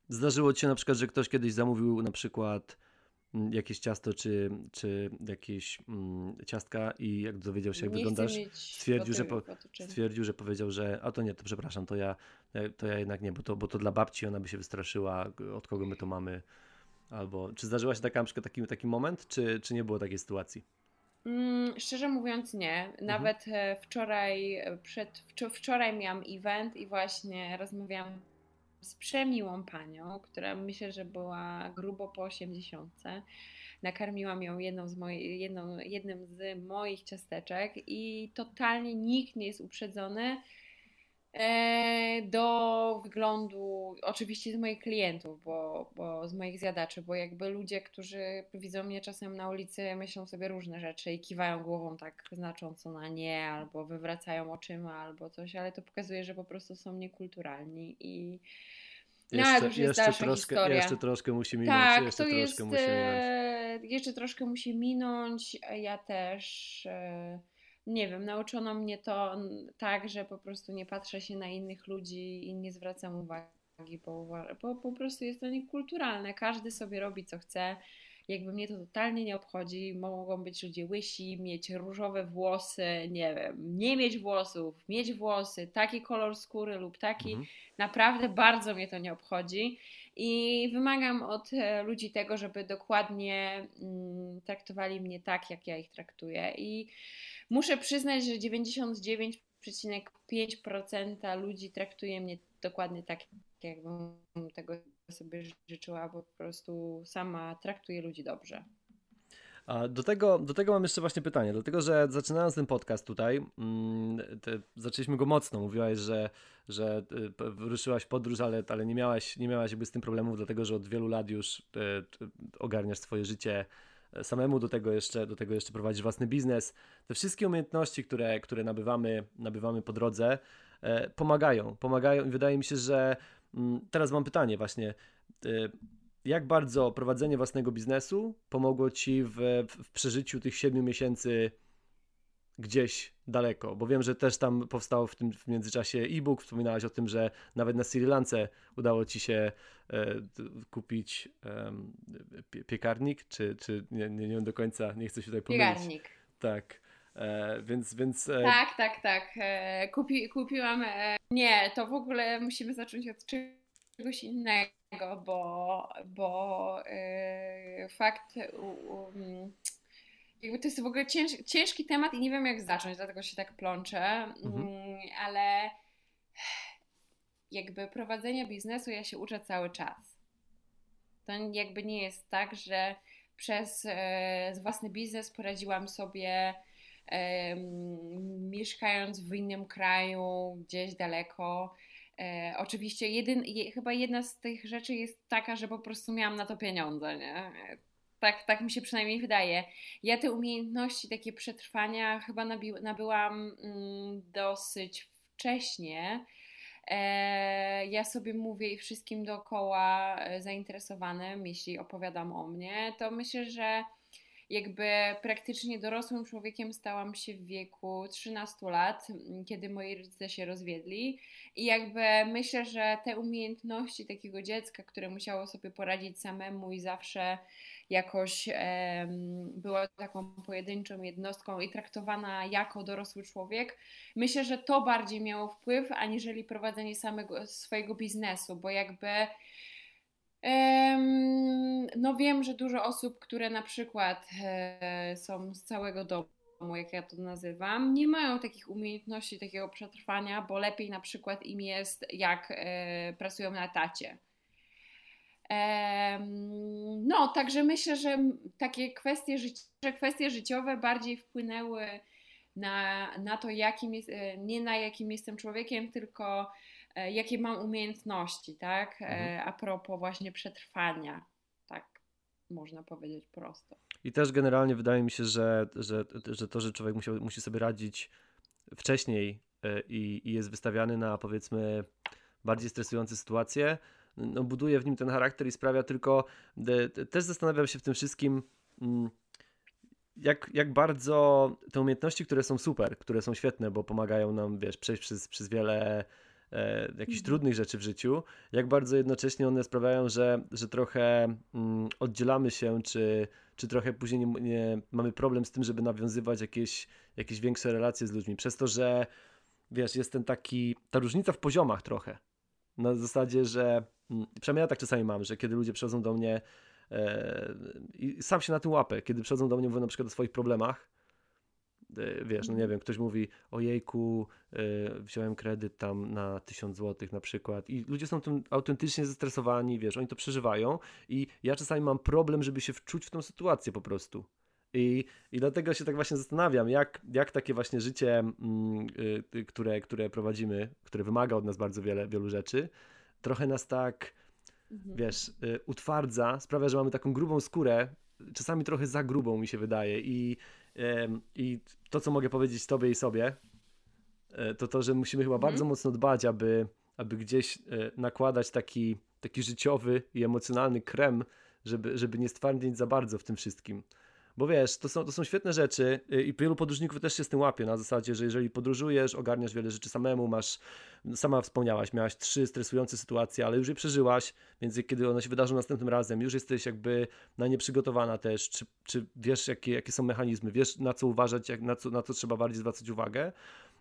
Zdarzyło ci się na przykład, że ktoś kiedyś zamówił na przykład Mm, jakieś ciasto czy, czy jakieś mm, ciastka i jak dowiedział się, jak nie wyglądasz, stwierdził że, po, stwierdził, że powiedział, że a to nie, to przepraszam, to ja, e, to ja jednak nie, bo to, bo to dla babci ona by się wystraszyła, od kogo my to mamy. Albo czy zdarzyła się taka, na przykład taki, taki moment, czy, czy nie było takiej sytuacji? Mm, szczerze mówiąc nie. Mhm. Nawet mhm. wczoraj, e, przed, wczoraj miałam event i właśnie rozmawiałam z przemiłą panią, która myślę, że była grubo po 80. Nakarmiłam ją jedną z moich, jedną, jednym z moich ciasteczek i totalnie nikt nie jest uprzedzony do wyglądu, oczywiście z moich klientów, bo, bo z moich zjadaczy, bo jakby ludzie, którzy widzą mnie czasem na ulicy, myślą sobie różne rzeczy i kiwają głową tak znacząco na nie, albo wywracają oczyma, albo coś, ale to pokazuje, że po prostu są niekulturalni i jeszcze, no, jeszcze, troszkę, historia. jeszcze troszkę musi minąć. Tak, jeszcze to troszkę jest, musi minąć. jeszcze troszkę musi minąć. Ja też e, nie wiem, nauczono mnie to tak, że po prostu nie patrzę się na innych ludzi i nie zwracam uwagi, bo, bo po prostu jest to niekulturalne. Każdy sobie robi co chce jakby mnie to totalnie nie obchodzi. Mogą być ludzie łysi, mieć różowe włosy, nie wiem, nie mieć włosów, mieć włosy, taki kolor skóry lub taki. Mhm. Naprawdę bardzo mnie to nie obchodzi. I wymagam od e, ludzi tego, żeby dokładnie mm, traktowali mnie tak, jak ja ich traktuję. I muszę przyznać, że 99,5% ludzi traktuje mnie dokładnie tak, jakbym tego sobie życzyła, bo po prostu sama traktuje ludzi dobrze. A do tego, do tego mam jeszcze właśnie pytanie, dlatego że zaczynając ten podcast tutaj, mm, zaczęliśmy go mocno. Mówiłaś, że, że y, wyruszyłaś podróż, ale, ale nie, miałaś, nie miałaś jakby z tym problemów, dlatego że od wielu lat już y, ogarniasz swoje życie samemu, do tego jeszcze, do tego jeszcze prowadzisz własny biznes. Te wszystkie umiejętności, które, które nabywamy, nabywamy po drodze, e, pomagają. Pomagają i wydaje mi się, że Mm, teraz mam pytanie właśnie. Y, jak bardzo prowadzenie własnego biznesu pomogło Ci w, w przeżyciu tych siedmiu miesięcy gdzieś daleko? Bo wiem, że też tam powstał w tym w międzyczasie e-book. Wspominałaś o tym, że nawet na Sri Lance udało Ci się e, kupić e, piekarnik, czy, czy nie, nie, nie wiem do końca, nie chcę się tutaj pomylić. Piekarnik. Tak. E, więc, więc... E... Tak, tak, tak. E, kupi, kupiłam. E, nie, to w ogóle musimy zacząć od czegoś innego, bo, bo fakt. Jakby to jest w ogóle cięż, ciężki temat i nie wiem jak zacząć, dlatego się tak plączę, mhm. Mm, ale jakby prowadzenia biznesu ja się uczę cały czas. To jakby nie jest tak, że przez e, własny biznes poradziłam sobie mieszkając w innym kraju, gdzieś daleko. E, oczywiście jedyn, je, chyba jedna z tych rzeczy jest taka, że po prostu miałam na to pieniądze, nie? Tak, tak mi się przynajmniej wydaje. Ja te umiejętności takie przetrwania chyba nabi, nabyłam mm, dosyć wcześnie. E, ja sobie mówię i wszystkim dookoła e, zainteresowanym, jeśli opowiadam o mnie, to myślę, że jakby praktycznie dorosłym człowiekiem stałam się w wieku 13 lat, kiedy moi rodzice się rozwiedli. I jakby myślę, że te umiejętności takiego dziecka, które musiało sobie poradzić samemu i zawsze jakoś była taką pojedynczą jednostką i traktowana jako dorosły człowiek, myślę, że to bardziej miało wpływ, aniżeli prowadzenie samego swojego biznesu, bo jakby no wiem, że dużo osób, które na przykład e, są z całego domu, jak ja to nazywam, nie mają takich umiejętności, takiego przetrwania, bo lepiej na przykład im jest, jak e, pracują na tacie. No, także myślę, że takie kwestie, że kwestie życiowe bardziej wpłynęły na, na to, jakim jest, e, nie na jakim jestem człowiekiem, tylko E, jakie mam umiejętności, tak? E, mhm. A propos właśnie przetrwania, tak można powiedzieć prosto. I też generalnie wydaje mi się, że, że, że to, że człowiek musi, musi sobie radzić wcześniej i, i jest wystawiany na powiedzmy bardziej stresujące sytuacje, no, buduje w nim ten charakter i sprawia tylko, też zastanawiam się w tym wszystkim, mm, jak, jak bardzo te umiejętności, które są super, które są świetne, bo pomagają nam, wiesz, przejść przez, przez wiele e, jakichś mhm. trudnych rzeczy w życiu, jak bardzo jednocześnie one sprawiają, że, że trochę mm, oddzielamy się, czy, czy trochę później nie, nie, mamy problem z tym, żeby nawiązywać jakieś, jakieś większe relacje z ludźmi, przez to, że wiesz, jest ten taki, ta różnica w poziomach trochę, na zasadzie, że przynajmniej ja tak czasami mam, że kiedy ludzie przychodzą do mnie e, i sam się na tym łapę, kiedy przychodzą do mnie, mówią na przykład o swoich problemach, e, wiesz, no nie wiem, ktoś mówi, ojejku, e, wziąłem kredyt tam na 1000 zł na przykład. I ludzie są tym autentycznie zestresowani, wiesz, oni to przeżywają. I ja czasami mam problem, żeby się wczuć w tą sytuację po prostu. I, I dlatego się tak właśnie zastanawiam, jak, jak takie właśnie życie, mm, y, które, które prowadzimy, które wymaga od nas bardzo wiele, wielu rzeczy, trochę nas tak, mhm. wiesz, y, utwardza, sprawia, że mamy taką grubą skórę, czasami trochę za grubą mi się wydaje. I, i to, co mogę powiedzieć Tobie i sobie, e, to to, że musimy chyba mhm. bardzo mocno dbać, aby, aby gdzieś e, nakładać taki, taki życiowy i emocjonalny krem, żeby, żeby nie stwardnieć za bardzo w tym wszystkim. Bo wiesz, to są, to są świetne rzeczy y, i wielu podróżników też się z tym łapie, na zasadzie, że jeżeli podróżujesz, ogarniasz wiele rzeczy samemu, masz, sama wspomniałaś, miałaś trzy stresujące sytuacje, ale już je przeżyłaś, więc kiedy one się wydarzą następnym razem, już jesteś jakby na nie przygotowana też, czy, czy wiesz jakie, jakie są mechanizmy, wiesz na co uważać, jak, na, co, na co trzeba bardziej zwracać uwagę.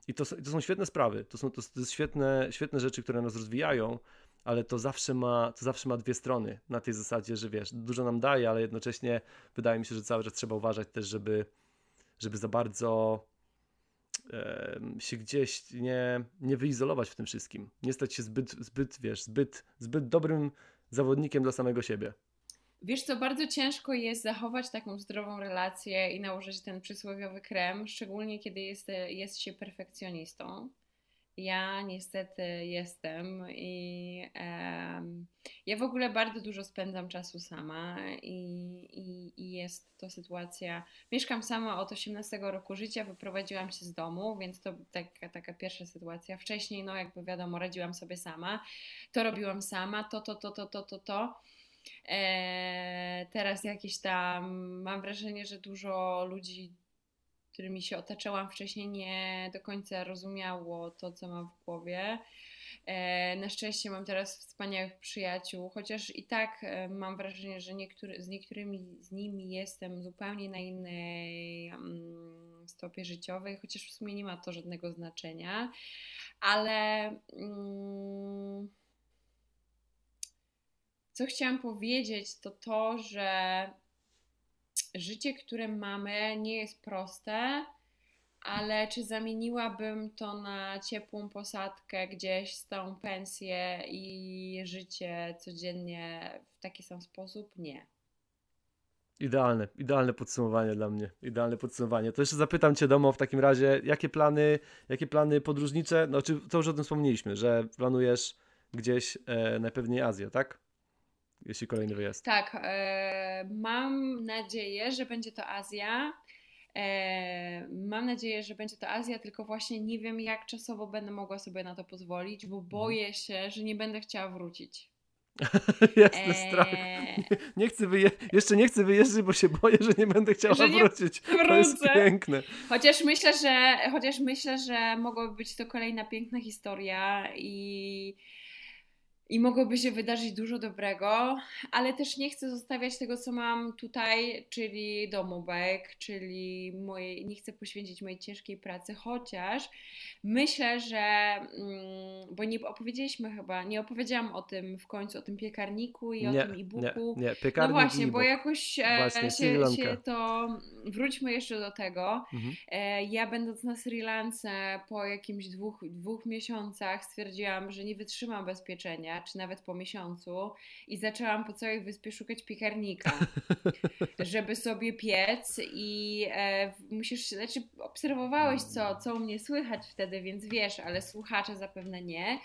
I to, to są świetne sprawy, to są to, świetne, świetne rzeczy, które nas rozwijają, ale to zawsze, ma, to zawsze ma dwie strony na tej zasadzie, że wiesz, dużo nam daje, ale jednocześnie wydaje mi się, że cały czas trzeba uważać też, żeby, żeby za bardzo się gdzieś nie, nie wyizolować w tym wszystkim. Nie stać się zbyt, zbyt, wiesz, zbyt, zbyt dobrym zawodnikiem dla samego siebie. Wiesz co, bardzo ciężko jest zachować taką zdrową relację i nałożyć ten przysłowiowy krem, szczególnie kiedy jest, jest się perfekcjonistą. Ja niestety jestem i e, ja w ogóle bardzo dużo spędzam czasu sama i, i, i, jest to sytuacja. Mieszkam sama od 18 roku życia, wyprowadziłam się z domu, więc to taka, taka pierwsza sytuacja. Wcześniej, no jakby wiadomo, radziłam sobie sama, to robiłam sama, to, to, to, to, to, to, to. E, teraz jakieś tam, mam wrażenie, że dużo ludzi którymi się otaczałam wcześniej, nie do końca rozumiało to, co mam w głowie. E, na szczęście mam teraz wspaniałych przyjaciół, chociaż i tak e, mam wrażenie, że niektóry, z niektórymi z nimi jestem zupełnie na innej um, stopie życiowej, chociaż w sumie nie ma to żadnego znaczenia, ale um, co chciałam powiedzieć, to to, że życie, które mamy, nie jest proste, ale czy zamieniłabym to na ciepłą posadkę gdzieś, stałą pensję i życie codziennie w taki sam sposób? Nie. Idealne, idealne podsumowanie dla mnie. Idealne podsumowanie. To jeszcze zapytam Cię, Domo, w takim razie, jakie plany, jakie plany podróżnicze? No, czy to już o tym wspomnieliśmy, że planujesz gdzieś e, najpewniej Azję, tak? jeśli kolejny wyjazd. Tak, e, mam nadzieję, że będzie to Azja. E, mam nadzieję, że będzie to Azja, tylko właśnie nie wiem, jak czasowo będę mogła sobie na to pozwolić, bo mhm. boję się, że nie będę chciała wrócić. Jasny eee... strach. Nie, chcę wyje- jeszcze nie chcę wyjeżdżać, bo się boję, że nie będę chciała że wrócić. Wrócę. To jest piękne. Chociaż myślę, że chociaż myślę, że mogłaby być to kolejna piękna historia i i mogłoby się wydarzyć dużo dobrego, ale też nie chcę zostawiać tego, co mam tutaj, czyli domobek, czyli moje, nie chcę poświęcić mojej ciężkiej pracy, chociaż myślę, że, mm, bo nie opowiedzieliśmy chyba, nie opowiedziałam o tym w końcu, o tym piekarniku i nie, o tym e-booku. Nie, nie, piekarnik No właśnie, bo jakoś e, właśnie, się, się, to, wróćmy jeszcze do tego. Mhm. E, ja będąc na Sri Lance po jakimś dwóch, dwóch miesiącach stwierdziłam, że nie wytrzymam bezpieczenia, czy nawet po miesiącu i zaczęłam po całej wyspie szukać piekarnika, żeby sobie piec i e, musisz, znaczy obserwowałeś co, co u mnie słychać wtedy, więc wiesz, ale słuchacze zapewne nie,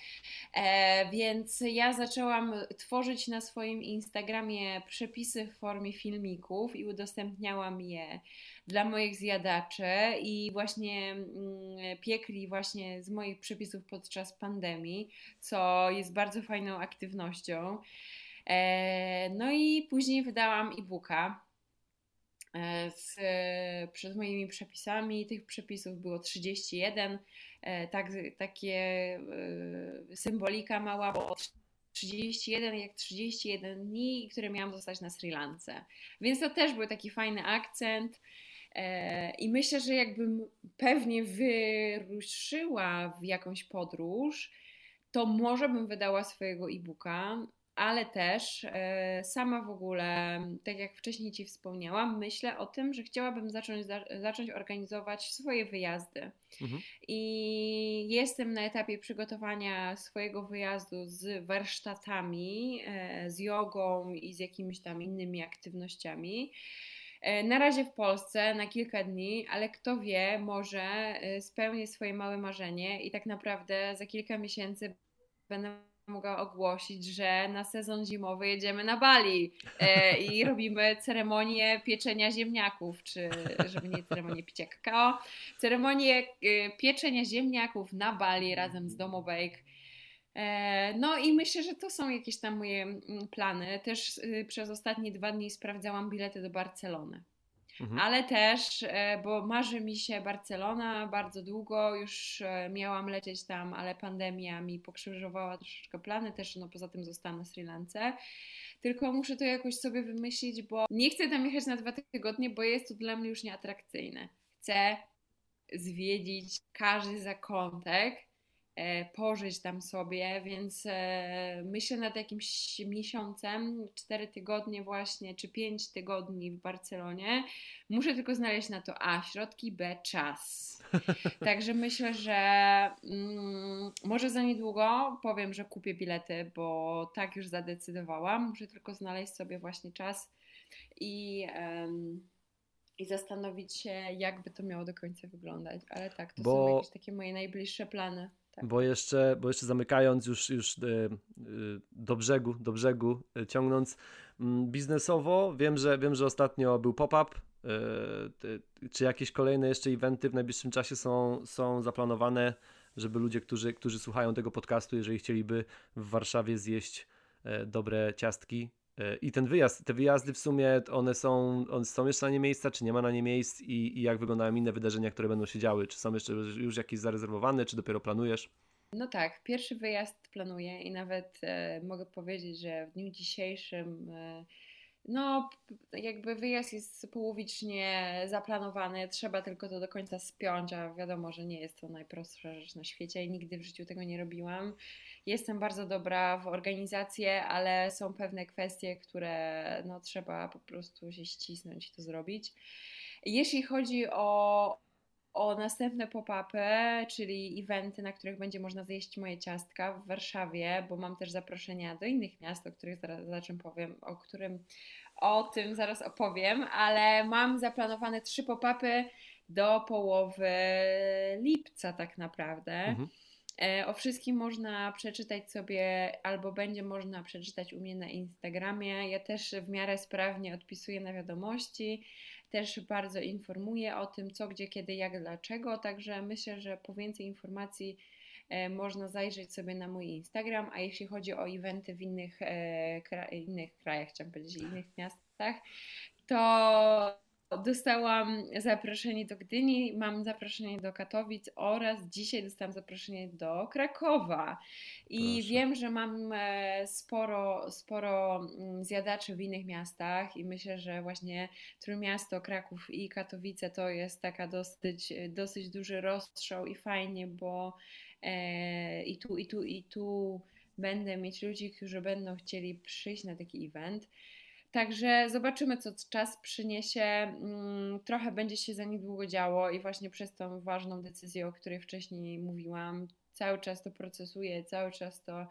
e, więc ja zaczęłam tworzyć na swoim Instagramie przepisy w formie filmików i udostępniałam je dla moich zjadaczy i właśnie mm, piekli właśnie z moich przepisów podczas pandemii, co jest bardzo fajną aktywnością. E, no i później wydałam e-booka. e, z, przed moimi przepisami. Tych przepisów było 31. Tak, takie symbolika mała, bo 31 jak 31 dni, które miałam zostać na Sri Lance. Więc to też był taki fajny akcent. I myślę, że jakbym pewnie wyruszyła w jakąś podróż, to może bym wydała swojego e-booka, ale też e, sama w ogóle, tak jak wcześniej Ci wspomniałam, myślę o tym, że chciałabym zacząć, zacząć organizować swoje wyjazdy. Mhm. I jestem na etapie przygotowania swojego wyjazdu z warsztatami, e, z jogą i z jakimiś tam innymi aktywnościami. E, na razie w Polsce na kilka dni, ale kto wie, może spełnię swoje małe marzenie i tak naprawdę za kilka miesięcy będę mogła ogłosić, że na sezon zimowy jedziemy na Bali e, i robimy ceremonię pieczenia ziemniaków, czy żeby nie ceremonię picia kakao, ceremonię e, pieczenia ziemniaków na Bali razem z Domo Bake. E, no i myślę, że to są jakieś tam moje mm, plany. Też y, przez ostatnie dwa dni sprawdzałam bilety do Barcelony. Mhm. Ale też, e, bo marzy mi się Barcelona bardzo długo, już e, miałam lecieć tam, ale pandemia mi pokrzyżowała troszeczkę plany, też no poza tym zostałam na Sri Lance. Tylko muszę to jakoś sobie wymyślić, bo nie chcę tam jechać na dwa tygodnie, bo jest to dla mnie już nieatrakcyjne. Chcę zwiedzić każdy zakątek, E, pożyć tam sobie, więc e, myślę nad jakimś miesiącem, cztery tygodnie właśnie, czy pięć tygodni w Barcelonie. Muszę tylko znaleźć na to A środki, B czas. Także myślę, że mm, może za niedługo powiem, że kupię bilety, bo tak już zadecydowałam. Muszę tylko znaleźć sobie właśnie czas i. Um, i zastanowić się, jakby to miało do końca wyglądać. Ale tak, to bo... są jakieś takie moje najbliższe plany. Tak. Bo, jeszcze, bo jeszcze zamykając już, już e, e, do brzegu, do brzegu e, ciągnąc mm, biznesowo, wiem, że wiem, że ostatnio był pop-up. Czy jakieś kolejne jeszcze eventy w najbliższym czasie są, są zaplanowane, żeby ludzie, którzy, którzy słuchają tego podcastu, jeżeli chcieliby w Warszawie zjeść dobre ciastki, i ten wyjazd, te wyjazdy w sumie one są, one są jeszcze na nie miejsca, czy nie ma na nie miejsc i, i jak wyglądają inne wydarzenia, które będą się działy? Czy są jeszcze już jakieś zarezerwowane, czy dopiero planujesz? No tak, pierwszy wyjazd planuję i nawet e, mogę powiedzieć, że w dniu dzisiejszym e, no, jakby wyjazd jest połowicznie zaplanowany, trzeba tylko to do końca spiąć, a wiadomo, że nie jest to najprostsza rzecz na świecie i nigdy w życiu tego nie robiłam. Jestem bardzo dobra w organizację, ale są pewne kwestie, które no, trzeba po prostu się ścisnąć i to zrobić. Jeśli chodzi o, o następne pop-upy, czyli eventy, na których będzie można zjeść moje ciastka w Warszawie, bo mam też zaproszenia do innych miast, o których zaraz zaczym powiem, o którym o tym zaraz opowiem, ale mam zaplanowane trzy pop-upy do połowy lipca tak naprawdę. Mhm. E, o wszystkim można przeczytać sobie, albo będzie można przeczytać u mnie na Instagramie. Ja też w miarę sprawnie odpisuję na wiadomości, też bardzo informuję o tym, co, gdzie, kiedy, jak, dlaczego. Także myślę, że po więcej informacji e, można zajrzeć sobie na mój Instagram. A jeśli chodzi o eventy w innych, e, innych krajach, chciałam powiedzieć, innych miastach, to Dostałam zaproszenie do Gdyni, mam zaproszenie do Katowic oraz dzisiaj dostałam zaproszenie do Krakowa. I Proszę. wiem, że mam e, sporo, sporo mm, zjadaczy w innych miastach i myślę, że właśnie Trójmiasto, Kraków i Katowice to jest taka dosyć, dosyć duży rozstrzał i fajnie, bo e, i tu, i tu, i tu będę mieć ludzi, którzy będą chcieli przyjść na taki event. Także zobaczymy, co czas przyniesie. Mm, trochę będzie się za niedługo działo i właśnie przez tą ważną decyzję, o której wcześniej mówiłam, cały czas to procesuję, cały czas to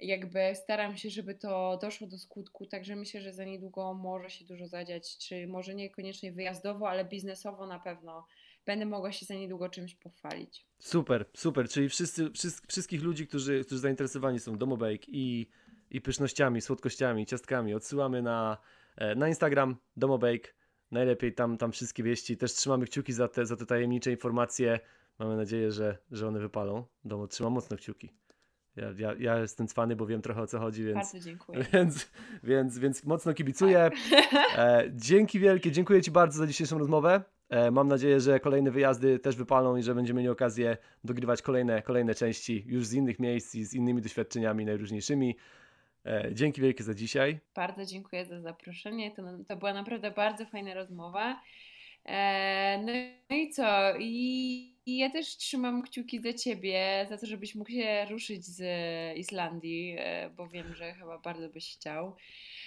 jakby staram się, żeby to doszło do skutku, także myślę, że za niedługo może się dużo zadziać, czy może niekoniecznie wyjazdowo, ale biznesowo na pewno będę mogła się za niedługo czymś pochwalić. Super, super, czyli wszyscy, wszyscy wszystkich ludzi, którzy, którzy zainteresowani są Domobake i i pysznościami, słodkościami, ciastkami odsyłamy na, e, na Instagram Domobake. Najlepiej tam, tam wszystkie wieści. Też trzymamy kciuki za te, za te tajemnicze informacje. Mamy nadzieję, że, że one wypalą. Domo trzyma mocno kciuki. Ja, ja, ja jestem cwany, bo wiem trochę o co chodzi, więc. Bardzo dziękuję. Więc, więc, więc mocno kibicuję. E, dzięki wielkie, dziękuję Ci bardzo za dzisiejszą rozmowę. E, mam nadzieję, że kolejne wyjazdy też wypalą i że będziemy mieli okazję dogrywać kolejne, kolejne części już z innych miejsc i z innymi doświadczeniami najróżniejszymi. E, dzięki wielkie za dzisiaj. Bardzo dziękuję za zaproszenie. To, to była naprawdę bardzo fajna rozmowa. E, no i co? I, I, ja też trzymam kciuki za ciebie, za to, żebyś mógł się ruszyć z Islandii, e, bo wiem, że chyba bardzo byś chciał.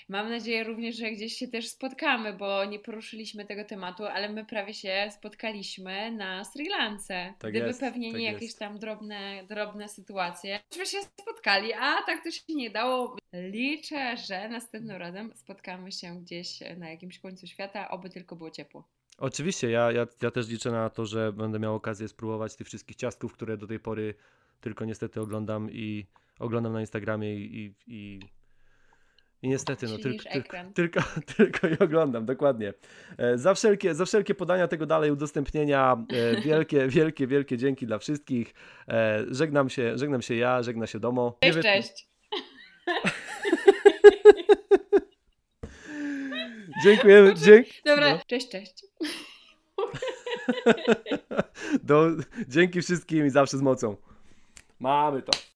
Mam nadzieję również, że gdzieś się też spotkamy, bo nie poruszyliśmy tego tematu, ale my prawie się spotkaliśmy na Sri Lance. Tak Gdyby jest, pewnie tak nie jest. jakieś tam drobne, drobne sytuacje, byśmy się spotkali, a tak to się nie dało. Liczę, że następnym razem spotkamy się gdzieś na jakimś końcu świata, oby tylko było ciepło. Oczywiście, ja, ja, ja też liczę na to, że będę miał okazję spróbować tych wszystkich ciastków, które do tej pory tylko niestety oglądam i oglądam na Instagramie i, i, i, i niestety, no tylko, tylko, tylko, tylko i oglądam, dokładnie. E, za wszelkie, za wszelkie podania tego dalej, udostępnienia, e, wielkie, wielkie, wielkie dzięki dla wszystkich. E, żegnam się, żegnam się ja, żegna się Domo. Cześć, cześć. Dziękujemy. Dzięk... Dobra, no. cześć, cześć. Do, dzięki wszystkim i zawsze z mocą. Mamy to.